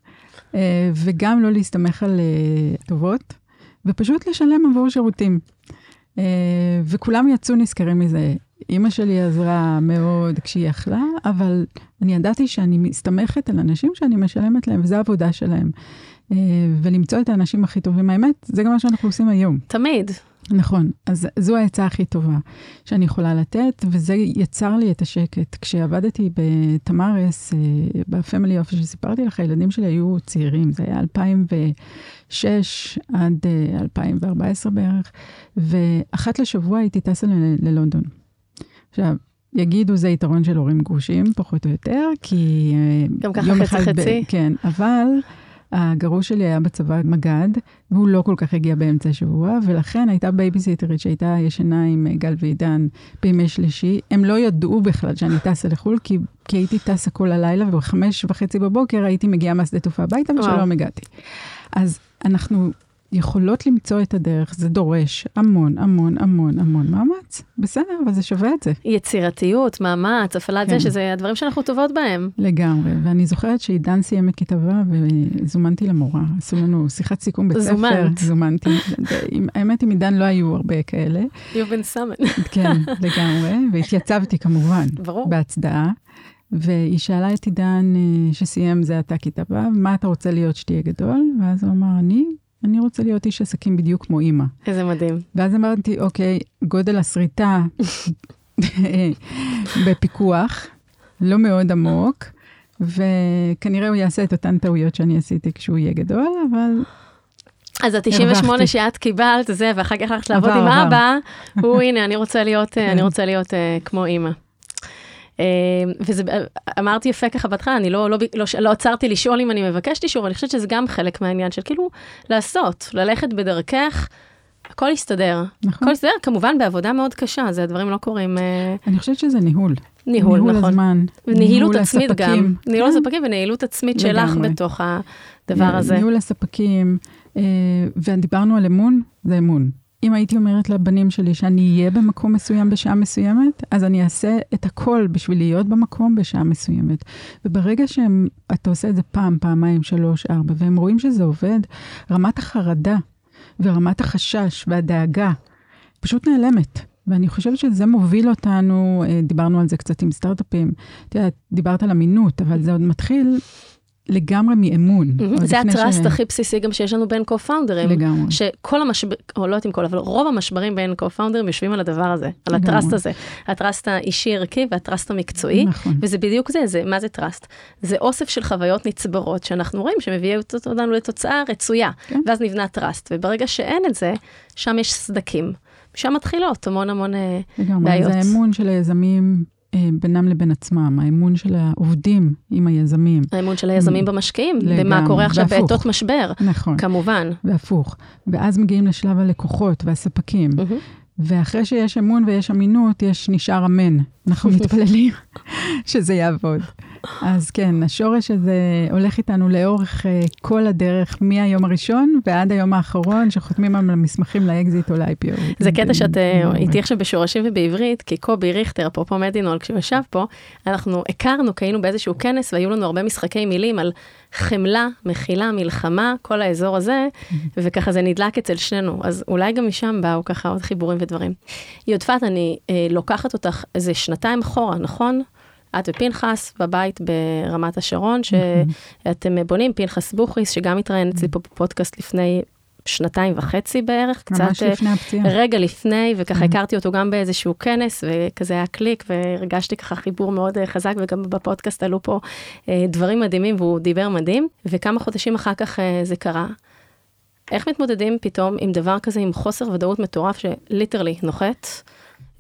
S3: אה, וגם לא להסתמך על אה, טובות, ופשוט לשלם עבור שירותים. אה, וכולם יצאו נזכרים מזה. אימא שלי עזרה מאוד כשהיא יכלה, אבל אני ידעתי שאני מסתמכת על אנשים שאני משלמת להם, וזו העבודה שלהם. ולמצוא את האנשים הכי טובים. האמת, זה גם מה שאנחנו עושים היום.
S2: תמיד.
S3: נכון, אז זו העצה הכי טובה שאני יכולה לתת, וזה יצר לי את השקט. כשעבדתי בתמרס, ב family office שסיפרתי לך, הילדים שלי היו צעירים, זה היה 2006 עד 2014 אה, בערך, ואחת לשבוע הייתי טסה ללונדון. עכשיו, יגידו זה יתרון של הורים גרושים, פחות או יותר, כי...
S2: אה, גם ככה חצי חצי.
S3: כן, אבל... הגרוש שלי היה בצבא מג"ד, והוא לא כל כך הגיע באמצע השבוע, ולכן הייתה בייביסיטרית שהייתה ישנה עם אה, גל ועידן בימי שלישי. הם לא ידעו בכלל שאני טסה לחו"ל, כי, כי הייתי טסה כל הלילה, ובחמש וחצי בבוקר הייתי מגיעה מהשדה תעופה הביתה, ושלום הגעתי. אז אנחנו יכולות למצוא את הדרך, זה דורש המון, המון, המון, המון מאמץ. בסדר, אבל זה שווה את זה.
S2: יצירתיות, מאמץ, הפעלת כן. זה, שזה הדברים שאנחנו טובות בהם.
S3: לגמרי, ואני זוכרת שעידן סיים את כיתה ו' וזומנתי למורה. עשו לנו שיחת סיכום בית ספר. זומנת. זומנתי. האמת, עם עידן לא היו הרבה כאלה.
S2: You've been summoned.
S3: כן, לגמרי, והתייצבתי כמובן.
S2: ברור.
S3: בהצדעה. והיא שאלה את עידן אה, שסיים זה עתה כיתה ו', מה אתה רוצה להיות שתהיה גדול? ואז הוא אמר, אני אני רוצה להיות איש עסקים בדיוק כמו אימא.
S2: איזה מדהים.
S3: ואז אמרתי, אוקיי, גודל הסריטה <laughs> בפיקוח, לא מאוד עמוק, וכנראה הוא יעשה את אותן טעויות שאני עשיתי כשהוא יהיה גדול, אבל...
S2: אז ה-98 שאת קיבלת, זה, ואחר כך הלכת לעבוד עם אבא, הוא, <laughs> הנה, אני רוצה להיות, אני כן. רוצה להיות uh, כמו אימא. אה, וזה, אמרתי יפה ככה בהתחלה, אני לא, לא, לא, לא עצרתי לשאול אם אני מבקשת אישור, אני חושבת שזה גם חלק מהעניין של כאילו לעשות, ללכת בדרכך. הכל יסתדר. נכון. הכל יסתדר, כמובן בעבודה מאוד קשה, זה הדברים לא קורים... אה,
S3: אני חושבת שזה ניהול.
S2: ניהול,
S3: ניהול
S2: נכון.
S3: הזמן.
S2: ניהול עצמית הספקים. גם. ניהול כן. הספקים ונהילות עצמית לגמרי. שלך בתוך הדבר הזה.
S3: ניהול הספקים, אה, ודיברנו על אמון, זה אמון. אם הייתי אומרת לבנים שלי שאני אהיה במקום מסוים בשעה מסוימת, אז אני אעשה את הכל בשביל להיות במקום בשעה מסוימת. וברגע שאתה עושה את זה פעם, פעמיים, שלוש, ארבע, והם רואים שזה עובד, רמת החרדה ורמת החשש והדאגה פשוט נעלמת. ואני חושבת שזה מוביל אותנו, אה, דיברנו על זה קצת עם סטארט-אפים, את יודעת, דיברת על אמינות, אבל זה עוד מתחיל לגמרי מאמון.
S2: זה ה trust ש... הכי בסיסי גם שיש לנו בין co-founder ים.
S3: לגמרי.
S2: שכל המשברים, או לא יודעת אם כל, אבל רוב המשברים בין co-founder ים יושבים על הדבר הזה, על ה trust הזה. ה trust האישי ערכי וה trust המקצועי.
S3: נכון.
S2: וזה בדיוק זה, זה, מה זה trust? זה אוסף של חוויות נצברות שאנחנו רואים שמביאות אותנו לתוצאה רצויה. כן. ואז נבנה trust, וברגע שאין את זה, שם יש סדקים. שם מתחילות המון המון אה, לגמרי, בעיות.
S3: זה האמון של היזמים בינם לבין עצמם, האמון של העובדים עם היזמים.
S2: האמון של היזמים במשקיעים, לגמרי, ומה קורה עכשיו. בעתות משבר,
S3: נכון.
S2: כמובן.
S3: והפוך. ואז מגיעים לשלב הלקוחות והספקים. Mm-hmm. ואחרי שיש אמון ויש אמינות, יש נשאר אמן. אנחנו מתפללים <laughs> שזה יעבוד. אז כן, השורש הזה הולך איתנו לאורך uh, כל הדרך, מהיום הראשון ועד היום האחרון, שחותמים על המסמכים לאקזיט או ל-IPO.
S2: זה קטע שאת uh, איתי עכשיו בשורשים ובעברית, כי קובי ריכטר, אפרופו מדינול, כשהוא ישב פה, אנחנו הכרנו, כי היינו באיזשהו כנס והיו לנו הרבה משחקי מילים על חמלה, מחילה, מלחמה, כל האזור הזה, וככה זה נדלק אצל שנינו. אז אולי גם משם באו ככה עוד חיבורים ודברים. יודפת, אני אה, לוקחת אותך איזה שנתיים אחורה, נכון? את ופנחס בבית ברמת השרון, שאתם בונים, פנחס בוכריס, שגם התראיין אצלי פה בפודקאסט לפני שנתיים וחצי בערך,
S3: קצת... ממש לפני הפציעה.
S2: רגע לפני, וככה הכרתי אותו גם באיזשהו כנס, וכזה היה קליק, והרגשתי ככה חיבור מאוד אה, חזק, וגם בפודקאסט עלו פה אה, דברים מדהימים, והוא דיבר מדהים, וכמה חודשים אחר כך אה, זה קרה. איך מתמודדים פתאום עם דבר כזה, עם חוסר ודאות מטורף שליטרלי נוחת?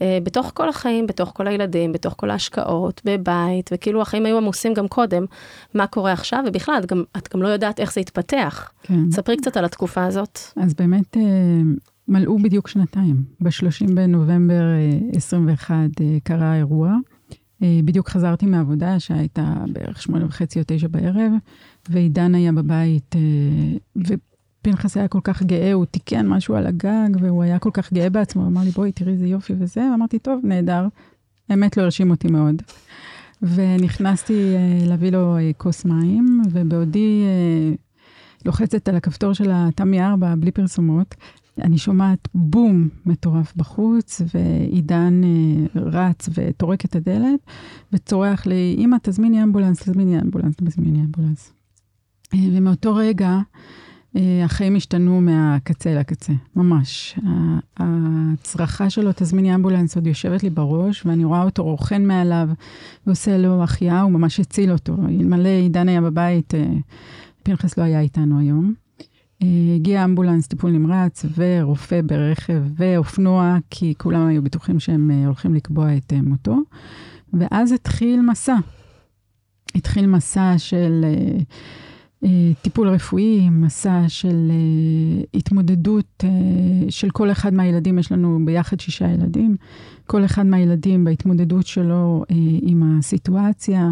S2: אה, בתוך כל החיים, בתוך כל הילדים, בתוך כל ההשקעות, בבית, וכאילו החיים היו עמוסים גם קודם, מה קורה עכשיו, ובכלל, את גם, את גם לא יודעת איך זה יתפתח. כן. ספרי קצת על התקופה הזאת.
S3: אז באמת, אה, מלאו בדיוק שנתיים. ב-30 בנובמבר 21 אה, קרה האירוע. בדיוק חזרתי מהעבודה, שהייתה בערך שמונה וחצי או תשע בערב, ועידן היה בבית, פנחס היה כל כך גאה, הוא תיקן משהו על הגג, והוא היה כל כך גאה בעצמו, אמר לי, בואי, תראי איזה יופי וזה, ואמרתי, טוב, נהדר. האמת לא הרשים אותי מאוד. ונכנסתי uh, להביא לו uh, כוס מים, ובעודי uh, לוחצת על הכפתור של התמי 4, בלי פרסומות, אני שומעת בום מטורף בחוץ, ועידן רץ וטורק את הדלת, וצורח לי, אמא, תזמיני אמבולנס, תזמיני אמבולנס, תזמיני אמבולנס. ומאותו רגע, החיים השתנו מהקצה לקצה, ממש. הצרחה שלו, תזמיני אמבולנס, עוד יושבת לי בראש, ואני רואה אותו רוכן מעליו ועושה לו החייאה, הוא ממש הציל אותו. אלמלא עידן היה בבית, אה, פנחס לא היה איתנו היום. אה, הגיע אמבולנס, טיפול נמרץ, ורופא ברכב, ואופנוע, כי כולם היו בטוחים שהם הולכים לקבוע את מותו. ואז התחיל מסע. התחיל מסע של... אה, טיפול רפואי, מסע של uh, התמודדות uh, של כל אחד מהילדים, יש לנו ביחד שישה ילדים, כל אחד מהילדים בהתמודדות שלו עם הסיטואציה,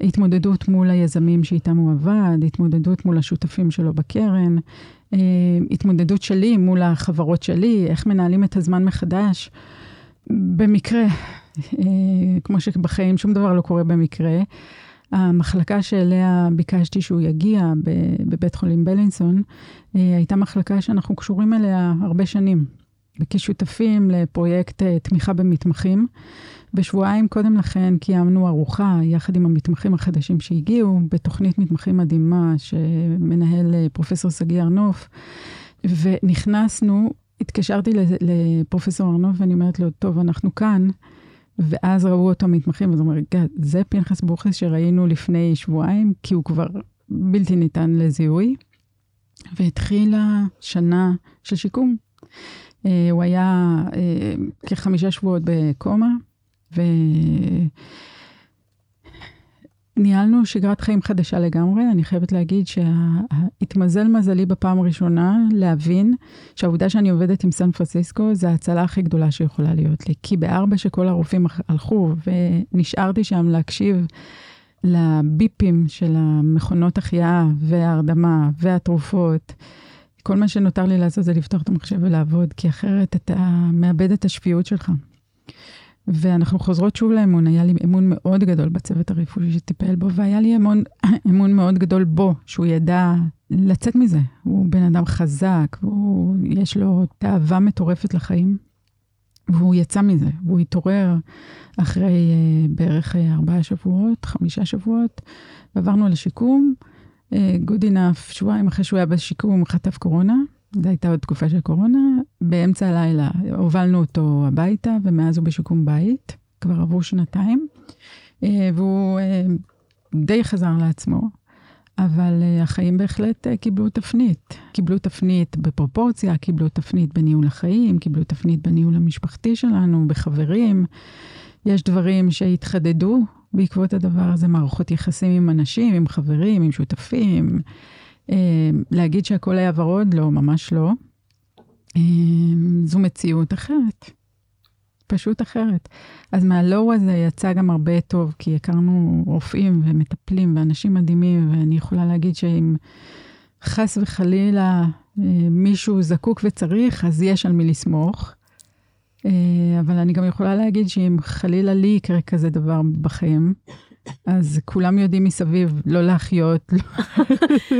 S3: התמודדות מול היזמים שאיתם הוא עבד, התמודדות מול השותפים שלו בקרן, התמודדות שלי מול החברות שלי, איך מנהלים את הזמן מחדש. במקרה, כמו שבחיים שום דבר לא קורה במקרה. המחלקה שאליה ביקשתי שהוא יגיע בבית חולים בלינסון, אה, הייתה מחלקה שאנחנו קשורים אליה הרבה שנים, וכשותפים לפרויקט אה, תמיכה במתמחים. ושבועיים קודם לכן קיימנו ארוחה יחד עם המתמחים החדשים שהגיעו, בתוכנית מתמחים מדהימה שמנהל אה, פרופסור שגיא ארנוף, ונכנסנו, התקשרתי לפרופסור ארנוף ואני אומרת לו, טוב, אנחנו כאן. ואז ראו אותו מתמחים, אז הוא אומר, זה פנחס בוכס שראינו לפני שבועיים, כי הוא כבר בלתי ניתן לזיהוי. והתחילה שנה של שיקום. Uh, הוא היה uh, כחמישה שבועות בקומה, ו... ניהלנו שגרת חיים חדשה לגמרי. אני חייבת להגיד שהתמזל מזלי בפעם הראשונה להבין שהעובדה שאני עובדת עם סן פרנסיסקו זה ההצלה הכי גדולה שיכולה להיות לי. כי בארבע שכל הרופאים הלכו ונשארתי שם להקשיב לביפים של המכונות החייאה וההרדמה והתרופות, כל מה שנותר לי לעשות זה לפתוח את המחשב ולעבוד, כי אחרת אתה מאבד את השפיות שלך. ואנחנו חוזרות שוב לאמון, היה לי אמון מאוד גדול בצוות הרפואי שטיפל בו, והיה לי אמון, <clears throat> אמון מאוד גדול בו, שהוא ידע לצאת מזה. הוא בן אדם חזק, הוא, יש לו תאווה מטורפת לחיים, והוא יצא מזה, והוא התעורר אחרי uh, בערך uh, ארבעה שבועות, חמישה שבועות, ועברנו לשיקום. Uh, good enough, שבועיים אחרי שהוא היה בשיקום, חטף קורונה. זו הייתה עוד תקופה של קורונה. באמצע הלילה הובלנו אותו הביתה, ומאז הוא בשיקום בית. כבר עברו שנתיים. Uh, והוא uh, די חזר לעצמו. אבל uh, החיים בהחלט קיבלו תפנית. קיבלו תפנית בפרופורציה, קיבלו תפנית בניהול החיים, קיבלו תפנית בניהול המשפחתי שלנו, בחברים. יש דברים שהתחדדו בעקבות הדבר הזה, מערכות יחסים עם אנשים, עם חברים, עם שותפים. Uh, להגיד שהכל היה ורוד? לא, ממש לא. Uh, זו מציאות אחרת. פשוט אחרת. אז מהלואו הזה יצא גם הרבה טוב, כי הכרנו רופאים ומטפלים ואנשים מדהימים, ואני יכולה להגיד שאם חס וחלילה אה, מישהו זקוק וצריך, אז יש על מי לסמוך. אה, אבל אני גם יכולה להגיד שאם חלילה לי יקרה כזה דבר בחיים, אז כולם יודעים מסביב לא להחיות.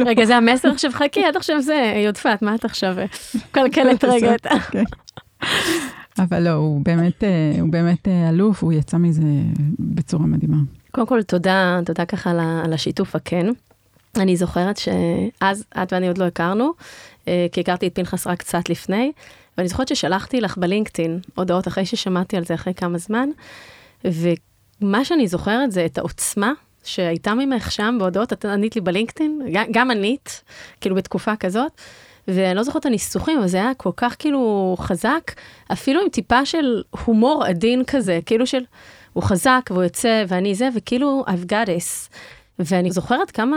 S2: רגע, זה המסר עכשיו, חכי, עד עכשיו זה, יודפת, מה את עכשיו קלקלת <laughs> רגע? כן.
S3: אבל לא, הוא באמת, אה, הוא באמת אה, אלוף, הוא יצא מזה בצורה מדהימה.
S2: קודם כל, תודה, תודה ככה על השיתוף הכן. אני זוכרת שאז את ואני עוד לא הכרנו, אה, כי הכרתי את פנחס רק קצת לפני, ואני זוכרת ששלחתי לך בלינקדאין הודעות אחרי ששמעתי על זה אחרי כמה זמן, ומה שאני זוכרת זה את העוצמה שהייתה ממך שם בהודעות, את ענית לי בלינקדאין, גם ענית, כאילו בתקופה כזאת, ואני לא זוכרת את הניסוחים, אבל זה היה כל כך כאילו חזק, אפילו עם טיפה של הומור עדין כזה, כאילו של, הוא חזק והוא יוצא ואני זה, וכאילו I've got this. ואני זוכרת כמה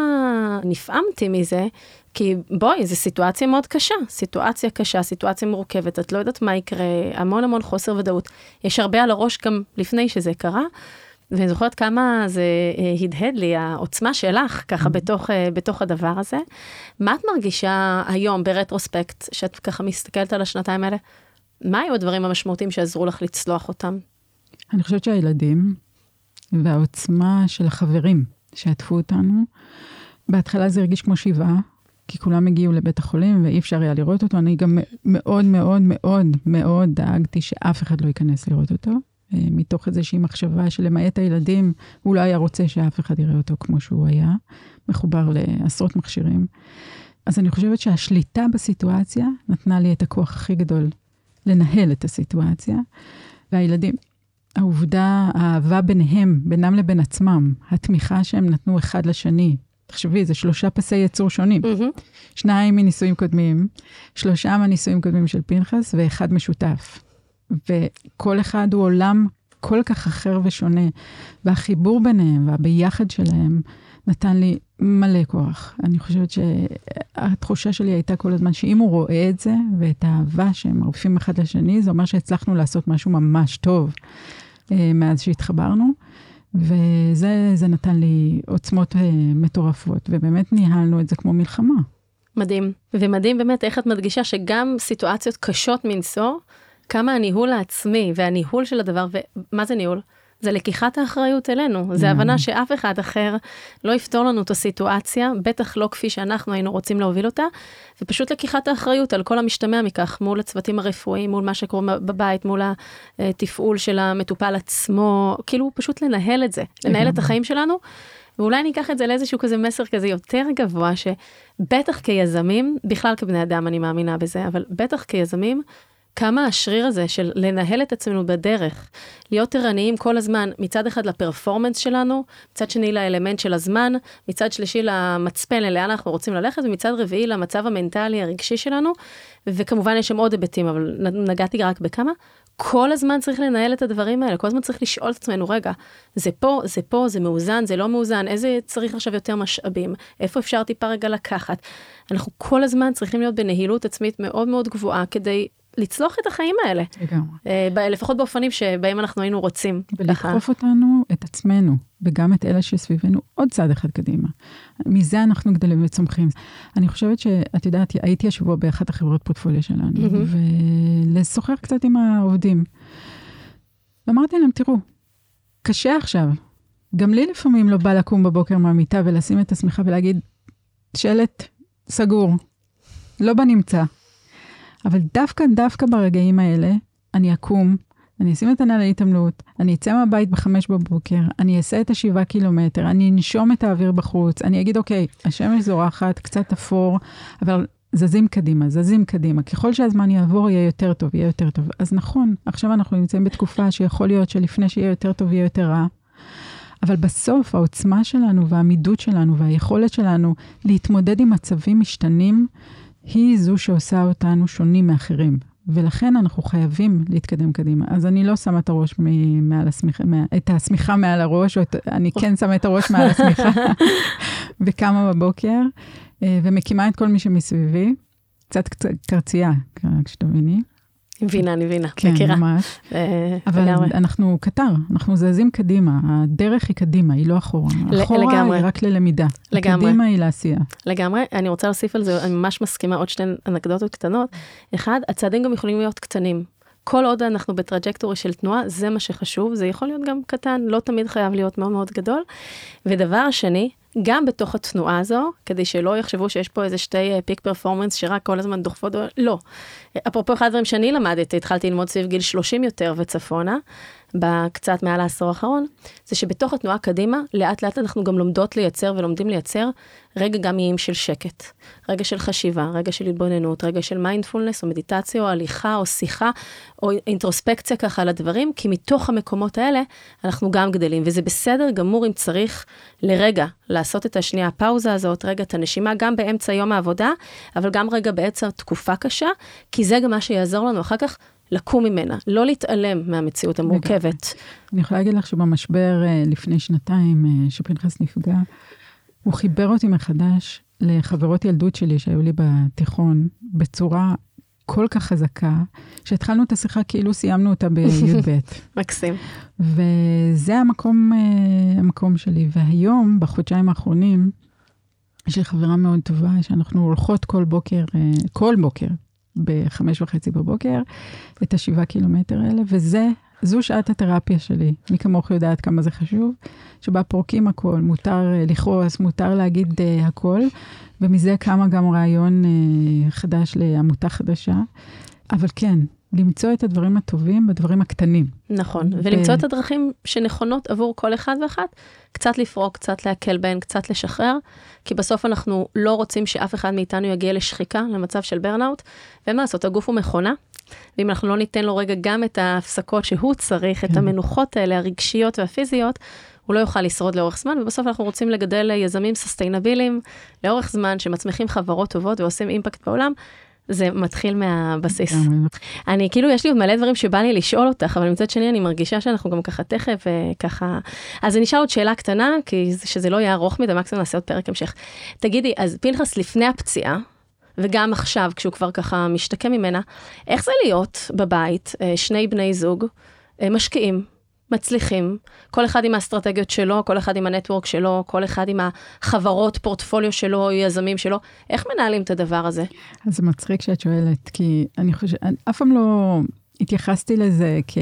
S2: נפעמתי מזה, כי בואי, זו סיטואציה מאוד קשה, סיטואציה קשה, סיטואציה מורכבת, את לא יודעת מה יקרה, המון המון חוסר ודאות. יש הרבה על הראש גם לפני שזה קרה, ואני זוכרת כמה זה אה, הדהד לי, העוצמה שלך, ככה mm-hmm. בתוך, אה, בתוך הדבר הזה. מה את מרגישה היום ברטרוספקט, שאת ככה מסתכלת על השנתיים האלה? מה היו הדברים המשמעותיים שעזרו לך לצלוח אותם?
S3: אני חושבת שהילדים והעוצמה של החברים שעטפו אותנו, בהתחלה זה הרגיש כמו שבעה, כי כולם הגיעו לבית החולים ואי אפשר היה לראות אותו. אני גם מאוד מאוד מאוד מאוד דאגתי שאף אחד לא ייכנס לראות אותו. אה, מתוך איזושהי מחשבה שלמעט הילדים, הוא לא היה רוצה שאף אחד יראה אותו כמו שהוא היה, מחובר לעשרות מכשירים. אז אני חושבת שהשליטה בסיטואציה נתנה לי את הכוח הכי גדול לנהל את הסיטואציה. והילדים, העובדה, האהבה ביניהם, בינם לבין עצמם, התמיכה שהם נתנו אחד לשני, תחשבי, זה שלושה פסי יצור שונים. Mm-hmm. שניים מנישואים קודמים, שלושה מנישואים קודמים של פנחס ואחד משותף. וכל אחד הוא עולם כל כך אחר ושונה, והחיבור ביניהם והביחד שלהם נתן לי מלא כוח. אני חושבת שהתחושה שלי הייתה כל הזמן שאם הוא רואה את זה, ואת האהבה שהם מרפים אחד לשני, זה אומר שהצלחנו לעשות משהו ממש טוב אה, מאז שהתחברנו. וזה נתן לי עוצמות אה, מטורפות, ובאמת ניהלנו את זה כמו מלחמה.
S2: מדהים, ומדהים באמת איך את מדגישה שגם סיטואציות קשות מנשוא, כמה הניהול העצמי והניהול של הדבר, ומה זה ניהול? זה לקיחת האחריות אלינו, זה mm. הבנה שאף אחד אחר לא יפתור לנו את הסיטואציה, בטח לא כפי שאנחנו היינו רוצים להוביל אותה, ופשוט לקיחת האחריות על כל המשתמע מכך מול הצוותים הרפואיים, מול מה שקורה בבית, מול התפעול של המטופל עצמו, כאילו פשוט לנהל את זה, לנהל את החיים שלנו. ואולי אני אקח את זה לאיזשהו כזה מסר כזה יותר גבוה, שבטח כיזמים, בכלל כבני אדם אני מאמינה בזה, אבל בטח כיזמים, כמה השריר הזה של לנהל את עצמנו בדרך, להיות ערניים כל הזמן, מצד אחד לפרפורמנס שלנו, מצד שני לאלמנט של הזמן, מצד שלישי למצפן, לאן אנחנו רוצים ללכת, ומצד רביעי למצב המנטלי הרגשי שלנו, וכמובן יש שם עוד היבטים, אבל נגעתי רק בכמה. כל הזמן צריך לנהל את הדברים האלה, כל הזמן צריך לשאול את עצמנו, רגע, זה פה, זה פה, זה מאוזן, זה לא מאוזן, איזה צריך עכשיו יותר משאבים, איפה אפשר טיפה רגע לקחת. אנחנו כל הזמן צריכים להיות בנהילות עצמית מאוד מאוד גבוהה כדי לצלוח את החיים האלה.
S3: לגמרי.
S2: אה, לפחות באופנים שבהם אנחנו היינו רוצים.
S3: ולדחוף אותנו, את עצמנו, וגם את אלה שסביבנו, עוד צעד אחד קדימה. מזה אנחנו גדלים וצומחים. אני חושבת שאת יודעת, הייתי השבוע באחת החברות פורטפוליו שלנו,
S2: מהמם.
S3: ולשוחח קצת עם העובדים. ואמרתי להם, תראו, קשה עכשיו. גם לי לפעמים לא בא לקום בבוקר מהמיטה ולשים את השמיכה ולהגיד, שלט סגור, לא בנמצא. אבל דווקא, דווקא ברגעים האלה, אני אקום, אני אשים את הנעלי התעמלות, אני אצא מהבית בחמש בבוקר, אני אעשה את השבעה קילומטר, אני אנשום את האוויר בחוץ, אני אגיד, אוקיי, השמש זורחת, קצת אפור, אבל זזים קדימה, זזים קדימה. ככל שהזמן יעבור, יהיה יותר טוב, יהיה יותר טוב. אז נכון, עכשיו אנחנו נמצאים בתקופה שיכול להיות שלפני שיהיה יותר טוב, יהיה יותר רע. אבל בסוף העוצמה שלנו והעמידות שלנו והיכולת שלנו להתמודד עם מצבים משתנים, היא זו שעושה אותנו שונים מאחרים. ולכן אנחנו חייבים להתקדם קדימה. אז אני לא שמה את הראש מ- מעל השמיכה, מה- את השמיכה מעל הראש, או את, אני כן שמה את הראש מעל השמיכה, <laughs> וקמה בבוקר, אה, ומקימה את כל מי שמסביבי. קצת קרצייה, כשתביני.
S2: אני מבינה, אני מבינה,
S3: כן,
S2: מכירה.
S3: ממש.
S2: אה,
S3: אבל
S2: לגמרי.
S3: אנחנו קטר, אנחנו זזים קדימה, הדרך היא קדימה, היא לא אחורה. אחורה
S2: לגמרי.
S3: היא רק ללמידה.
S2: לגמרי.
S3: קדימה היא לעשייה.
S2: לגמרי, אני רוצה להוסיף על זה, אני ממש מסכימה עוד שתי אנקדוטות קטנות. אחד, הצעדים גם יכולים להיות קטנים. כל עוד אנחנו בטראג'קטורי של תנועה, זה מה שחשוב, זה יכול להיות גם קטן, לא תמיד חייב להיות מאוד מאוד גדול. ודבר שני, גם בתוך התנועה הזו, כדי שלא יחשבו שיש פה איזה שתי פיק פרפורמנס שרק כל הזמן דוחפות, לא. אפרופו אחד הדברים שאני למדתי, התחלתי ללמוד סביב גיל 30 יותר וצפונה, בקצת מעל העשור האחרון, זה שבתוך התנועה קדימה, לאט לאט אנחנו גם לומדות לייצר ולומדים לייצר רגע גם איים של שקט, רגע של חשיבה, רגע של התבוננות, רגע של מיינדפולנס או מדיטציה או הליכה או שיחה או אינטרוספקציה ככה על הדברים, כי מתוך המקומות האלה אנחנו גם גדלים, וזה בסדר גמור אם צריך לרגע לעשות את השנייה הפאוזה הזאת, רגע את הנשימה גם באמצע יום העבודה, אבל גם רגע באמצע תקופה קשה, כי זה גם מה שיעזור לנו אחר כך לקום ממנה, לא להתעלם מהמציאות המורכבת.
S3: אני יכולה להגיד לך שבמשבר אה, לפני שנתיים, אה, שפנחס נפגע, הוא חיבר אותי מחדש לחברות ילדות שלי שהיו לי בתיכון, בצורה כל כך חזקה, שהתחלנו את השיחה כאילו סיימנו אותה בי"ב. <laughs>
S2: מקסים.
S3: וזה המקום, אה, המקום שלי. והיום, בחודשיים האחרונים, יש לי חברה מאוד טובה, שאנחנו הולכות כל בוקר, כל בוקר, בחמש וחצי בבוקר, את השבעה קילומטר האלה, וזה, זו שעת התרפיה שלי. מי כמוך יודעת כמה זה חשוב, שבה פורקים הכל, מותר אה, לכעוס, מותר להגיד uh, הכל, ומזה קמה גם רעיון uh, חדש לעמותה חדשה. אבל כן, למצוא את הדברים הטובים בדברים הקטנים.
S2: נכון,
S3: ו-
S2: ולמצוא את הדרכים שנכונות עבור כל אחד ואחת, קצת לפרוק, קצת להקל בהן, קצת לשחרר, כי בסוף אנחנו לא רוצים שאף אחד מאיתנו יגיע לשחיקה, למצב של ברנאוט, ואין מה לעשות, הגוף הוא מכונה, ואם אנחנו לא ניתן לו רגע גם את ההפסקות שהוא צריך, את
S3: כן.
S2: המנוחות האלה, הרגשיות והפיזיות, הוא לא יוכל לשרוד לאורך זמן, ובסוף אנחנו רוצים לגדל יזמים סוסטיינביליים לאורך זמן, שמצמיחים חברות טובות ועושים אימפקט בעולם. זה מתחיל מהבסיס. אני כאילו, יש לי עוד מלא דברים שבא לי לשאול אותך, אבל מצד שני אני מרגישה שאנחנו גם ככה תכף וככה... אז אני אשאל עוד שאלה קטנה, כי זה- שזה לא יהיה ארוך מדי, מקסימום נעשה עוד פרק המשך. תגידי, אז פנחס לפני הפציעה, וגם עכשיו, כשהוא כבר ככה משתקם ממנה, איך זה להיות בבית, אה, שני בני זוג, אה, משקיעים, מצליחים, כל אחד עם האסטרטגיות שלו, כל אחד עם הנטוורק שלו, כל אחד עם החברות, פורטפוליו שלו, יזמים שלו, איך מנהלים את הדבר הזה?
S3: אז זה מצחיק שאת שואלת, כי אני חושבת, אף פעם לא התייחסתי לזה כ-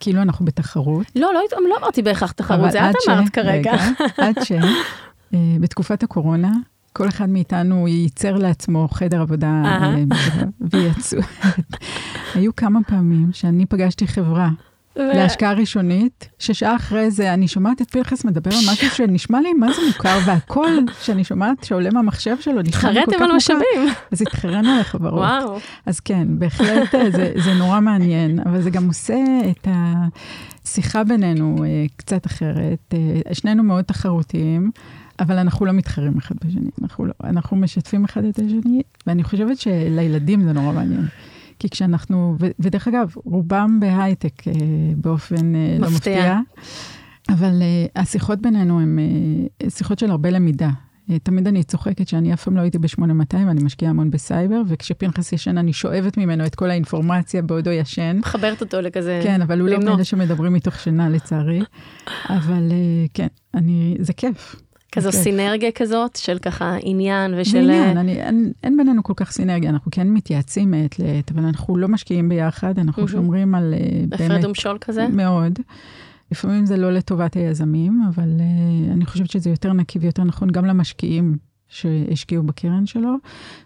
S3: כאילו אנחנו בתחרות.
S2: לא, לא, לא אמרתי בהכרח תחרות, זה את
S3: ש-
S2: אמרת כרגע.
S3: רגע, עד ש... <laughs> אה, בתקופת הקורונה, כל אחד מאיתנו ייצר לעצמו חדר עבודה. אה, ויצאו. <laughs> היו כמה פעמים שאני פגשתי חברה להשקעה ראשונית, ששעה אחרי זה אני שומעת את פרחס מדבר על משהו שנשמע לי מה זה מוכר, והקול שאני שומעת שעולה מהמחשב שלו נשמע לי כל
S2: התחרתם
S3: כך
S2: על
S3: מוכר.
S2: משאבים.
S3: אז התחרנו על החברות.
S2: וואו.
S3: אז כן, בהחלט אה, זה, זה נורא מעניין, אבל זה גם עושה את השיחה בינינו אה, קצת אחרת. אה, שנינו מאוד תחרותיים, אבל אנחנו לא מתחרים אחד בשני, אנחנו, לא, אנחנו משתפים אחד את השני, ואני חושבת שלילדים זה נורא מעניין. כי כשאנחנו, ו, ודרך אגב, רובם בהייטק אה, באופן אה, לא
S2: מפתיע.
S3: אבל אה, השיחות בינינו הן אה, שיחות של הרבה למידה. אה, תמיד אני צוחקת שאני אף פעם לא הייתי ב-8200, אני משקיעה המון בסייבר, וכשפנחס ישן אני שואבת ממנו את כל האינפורמציה בעודו ישן.
S2: מחברת אותו לכזה...
S3: כן, אבל הוא לא מאלה שמדברים מתוך שינה לצערי. אבל אה, כן, אני, זה כיף.
S2: כזו
S3: כיף.
S2: סינרגיה כזאת של ככה עניין ושל...
S3: בעניין, אני, אין, אין בינינו כל כך סינרגיה, אנחנו כן מתייעצים מעת לעת, אבל אנחנו לא משקיעים ביחד, אנחנו
S2: מהמם.
S3: שומרים על אה, באמת...
S2: הפרד ומשול כזה?
S3: מאוד. לפעמים זה לא לטובת היזמים, אבל uh, אני חושבת שזה יותר נקי ויותר נכון גם למשקיעים שהשקיעו בקרן שלו.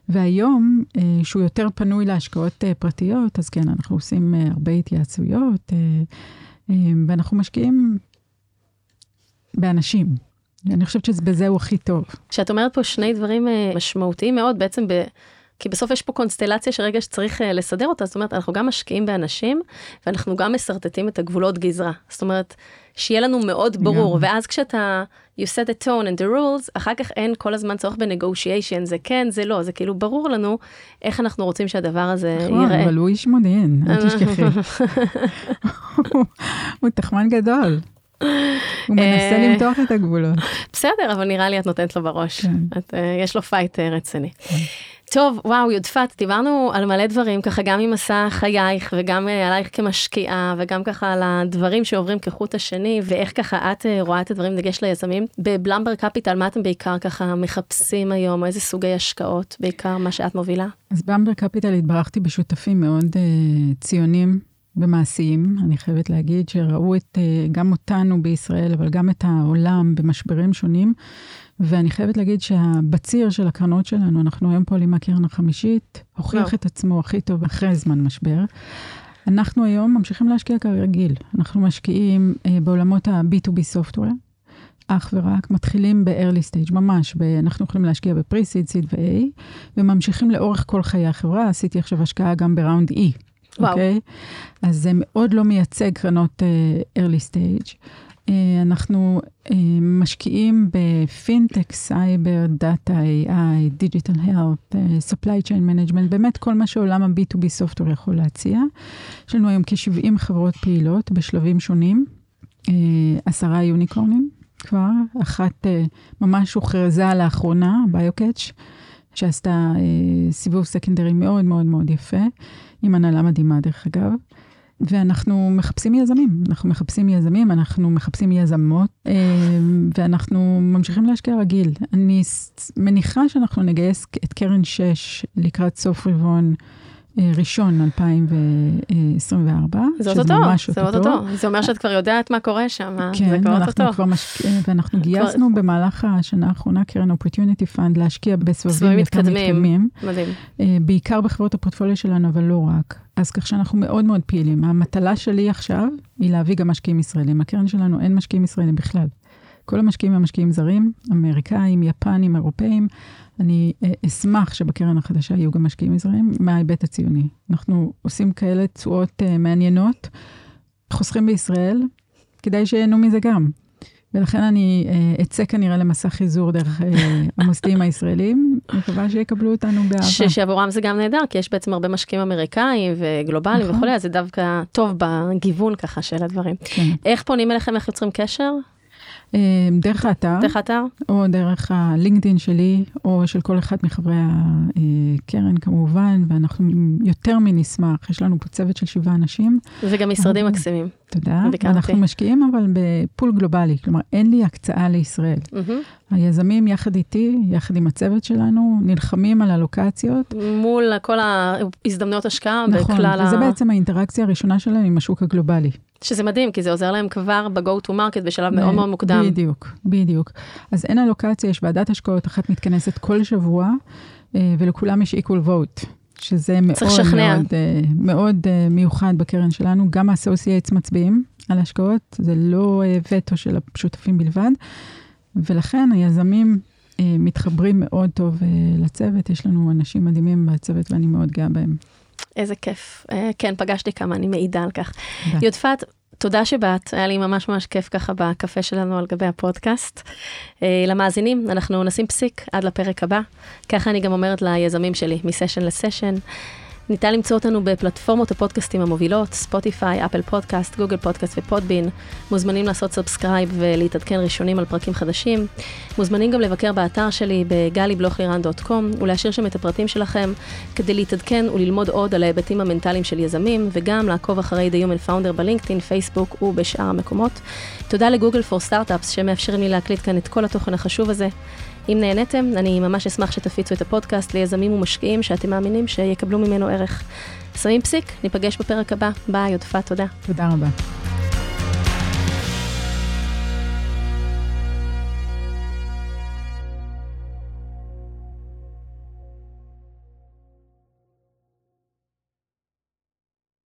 S3: והיום, uh, שהוא יותר פנוי להשקעות uh, פרטיות, אז כן, אנחנו עושים uh, הרבה התייעצויות, uh, uh, ואנחנו משקיעים באנשים. אני חושבת שבזה הוא הכי טוב.
S2: כשאת אומרת פה שני דברים אה, משמעותיים מאוד, בעצם ב... כי בסוף יש פה קונסטלציה שרגע שצריך אה, לסדר אותה, זאת אומרת, אנחנו גם משקיעים באנשים, ואנחנו גם משרטטים את הגבולות גזרה. זאת אומרת, שיהיה לנו מאוד ברור,
S3: לגמרי.
S2: ואז כשאתה, you set the tone and the rules, אחר כך אין כל הזמן צורך בנגושיישן, זה כן, זה לא, זה כאילו ברור לנו איך אנחנו רוצים שהדבר הזה
S3: נכון,
S2: ייראה.
S3: אבל הוא איש מודיעין, אל תשכחי. <laughs> <laughs> הוא תחמן גדול. הוא מנסה
S2: אה,
S3: למתוח את הגבולות.
S2: בסדר, אבל נראה לי את נותנת לו בראש.
S3: כן.
S2: את, אה, יש לו fight אה, רציני. טוב, וואו, יודפת, דיברנו על מלא דברים, ככה גם ממסע חייך, וגם עלייך כמשקיעה, וגם ככה על הדברים שעוברים כחוט השני, ואיך ככה את אה, רואה את הדברים דגש ליזמים. בבלומברג קפיטל, מה אתם בעיקר ככה מחפשים היום, או איזה סוגי השקעות, בעיקר מה שאת מובילה?
S3: אז בבלומברג קפיטל התברכתי בשותפים מאוד uh, ציונים ומעשיים. אני חייבת להגיד שראו את, uh, גם אותנו בישראל, אבל גם את העולם במשברים שונים. ואני חייבת להגיד שהבציר של הקרנות שלנו, אנחנו היום פועלים מהקרן החמישית, הוכיח. את עצמו הכי טוב אחרי זמן משבר. אנחנו היום ממשיכים להשקיע כרגיל. אנחנו משקיעים uh, בעולמות ה-B2B software. אך ורק מתחילים ב-early stage, ממש, ב- אנחנו יכולים להשקיע בפרי-סיד, סיד ו-A, וממשיכים לאורך כל חיי החברה, עשיתי עכשיו השקעה גם ב round E,
S2: וואו.
S3: אוקיי? אז זה מאוד לא מייצג קרנות uh, early stage. Uh, אנחנו uh, משקיעים בפינטק, סייבר, data, AI, digital uh, supply chain management, באמת כל מה שעולם ה-B2B software יכול להציע. יש לנו היום כ-70 חברות פעילות בשלבים שונים, uh, עשרה יוניקורנים כבר, אחת uh, ממש הוכרזה לאחרונה, ביוקאץ', שעשתה uh, סיבוב סקנדרי מאוד מאוד מאוד יפה, עם הנהלה מדהימה דרך אגב. ואנחנו מחפשים יזמים, אנחנו מחפשים יזמים, אנחנו מחפשים יזמות, אה, ואנחנו ממשיכים להשקיע רגיל. אני מניחה שאנחנו נגייס את קרן 6 לקראת סוף רבעון ראשון 2024.
S2: זה
S3: שזה
S2: אוטוטו, זה אוטוטו. זה אומר שאת כבר יודעת מה קורה שם, זה
S3: כן,
S2: כבר
S3: ואנחנו
S2: אוטוטו.
S3: כבר משק... ואנחנו גייסנו במהלך השנה האחרונה קרן opportunity fund להשקיע בסבבים
S2: מתקדמים. מדהים.
S3: אה, בעיקר בחברות הפורטפוליו שלנו, אבל לא רק. אז כך שאנחנו מאוד מאוד פעילים. המטלה שלי עכשיו היא להביא גם משקיעים ישראלים. הקרן שלנו אין משקיעים ישראלים בכלל. כל המשקיעים הם משקיעים זרים, אמריקאים, יפנים, אירופאים. אני אה, אשמח שבקרן החדשה יהיו גם משקיעים ישראלים מההיבט הציוני. אנחנו עושים כאלה תשואות אה, מעניינות, חוסכים בישראל, כדאי שיהנו מזה גם. ולכן אני אה, אצא כנראה למסע חיזור דרך <laughs> המוסדיים הישראלים, מקווה שיקבלו אותנו באהבה.
S2: שעבורם זה גם נהדר, כי יש בעצם הרבה משקיעים אמריקאים וגלובליים
S3: נכון.
S2: וכולי, אז זה דווקא טוב בגיוון ככה של הדברים.
S3: כן.
S2: איך פונים אליכם, איך יוצרים קשר?
S3: אה, דרך האתר,
S2: דרך האתר?
S3: או דרך הלינקדאין שלי, או של כל אחד מחברי הקרן כמובן, ואנחנו יותר מנשמח, יש לנו פה צוות של שבעה אנשים,
S2: וגם משרדים. מקסימים.
S3: תודה. אנחנו משקיעים אבל בפול גלובלי, כלומר אין לי הקצאה לישראל. היזמים יחד איתי, יחד עם הצוות שלנו, נלחמים על הלוקציות.
S2: מול כל ההזדמנויות השקעה
S3: נכון,
S2: בכלל
S3: וזה
S2: ה...
S3: בעצם האינטראקציה הראשונה שלהם עם השוק הגלובלי.
S2: שזה מדהים, כי זה עוזר להם כבר ב-go to market בשלב מאוד מאוד מוקדם.
S3: בדיוק, בדיוק. אז אין אלוקציה, יש ועדת השקעות אחת מתכנסת כל שבוע, אה, ולכולם יש equal vote, שזה מאוד. מאוד, אה, מאוד אה, מיוחד בקרן שלנו. גם ה-associates מצביעים על השקעות, זה לא וטו של השותפים בלבד, ולכן היזמים מתחברים מאוד טוב לצוות, יש לנו אנשים מדהימים בצוות ואני מאוד גאה בהם.
S2: איזה כיף. אה, כן, פגשתי כמה, אני מעידה על כך.
S3: תודה.
S2: יודפת, תודה שבאת, היה לי ממש ממש כיף ככה בקפה שלנו על גבי הפודקאסט. אה, למאזינים, אנחנו נשים פסיק עד לפרק הבא. ככה אני גם אומרת ליזמים שלי, מסשן לסשן. ניתן למצוא אותנו בפלטפורמות הפודקאסטים המובילות, ספוטיפיי, אפל פודקאסט, גוגל פודקאסט ופודבין. מוזמנים לעשות subscribe ולהתעדכן ראשונים על פרקים חדשים. מוזמנים גם לבקר באתר שלי ב galiblochliran.com ולהשאיר שם את הפרטים שלכם כדי להתעדכן וללמוד עוד על ההיבטים המנטליים של יזמים, וגם לעקוב אחרי The Human Founder בלינקדאין, פייסבוק ובשאר המקומות. תודה לגוגל פור סטארט-אפס שמאפשרים לי להקליט כאן את כל התוכן החשוב הזה. אם נהניתם, אני ממש אשמח שתפיצו את הפודקאסט ליזמים ומשקיעים שאתם מאמינים שיקבלו ממנו ערך. שמים פסיק, ניפגש בפרק הבא. ביי, עודפה, תודה.
S3: תודה רבה.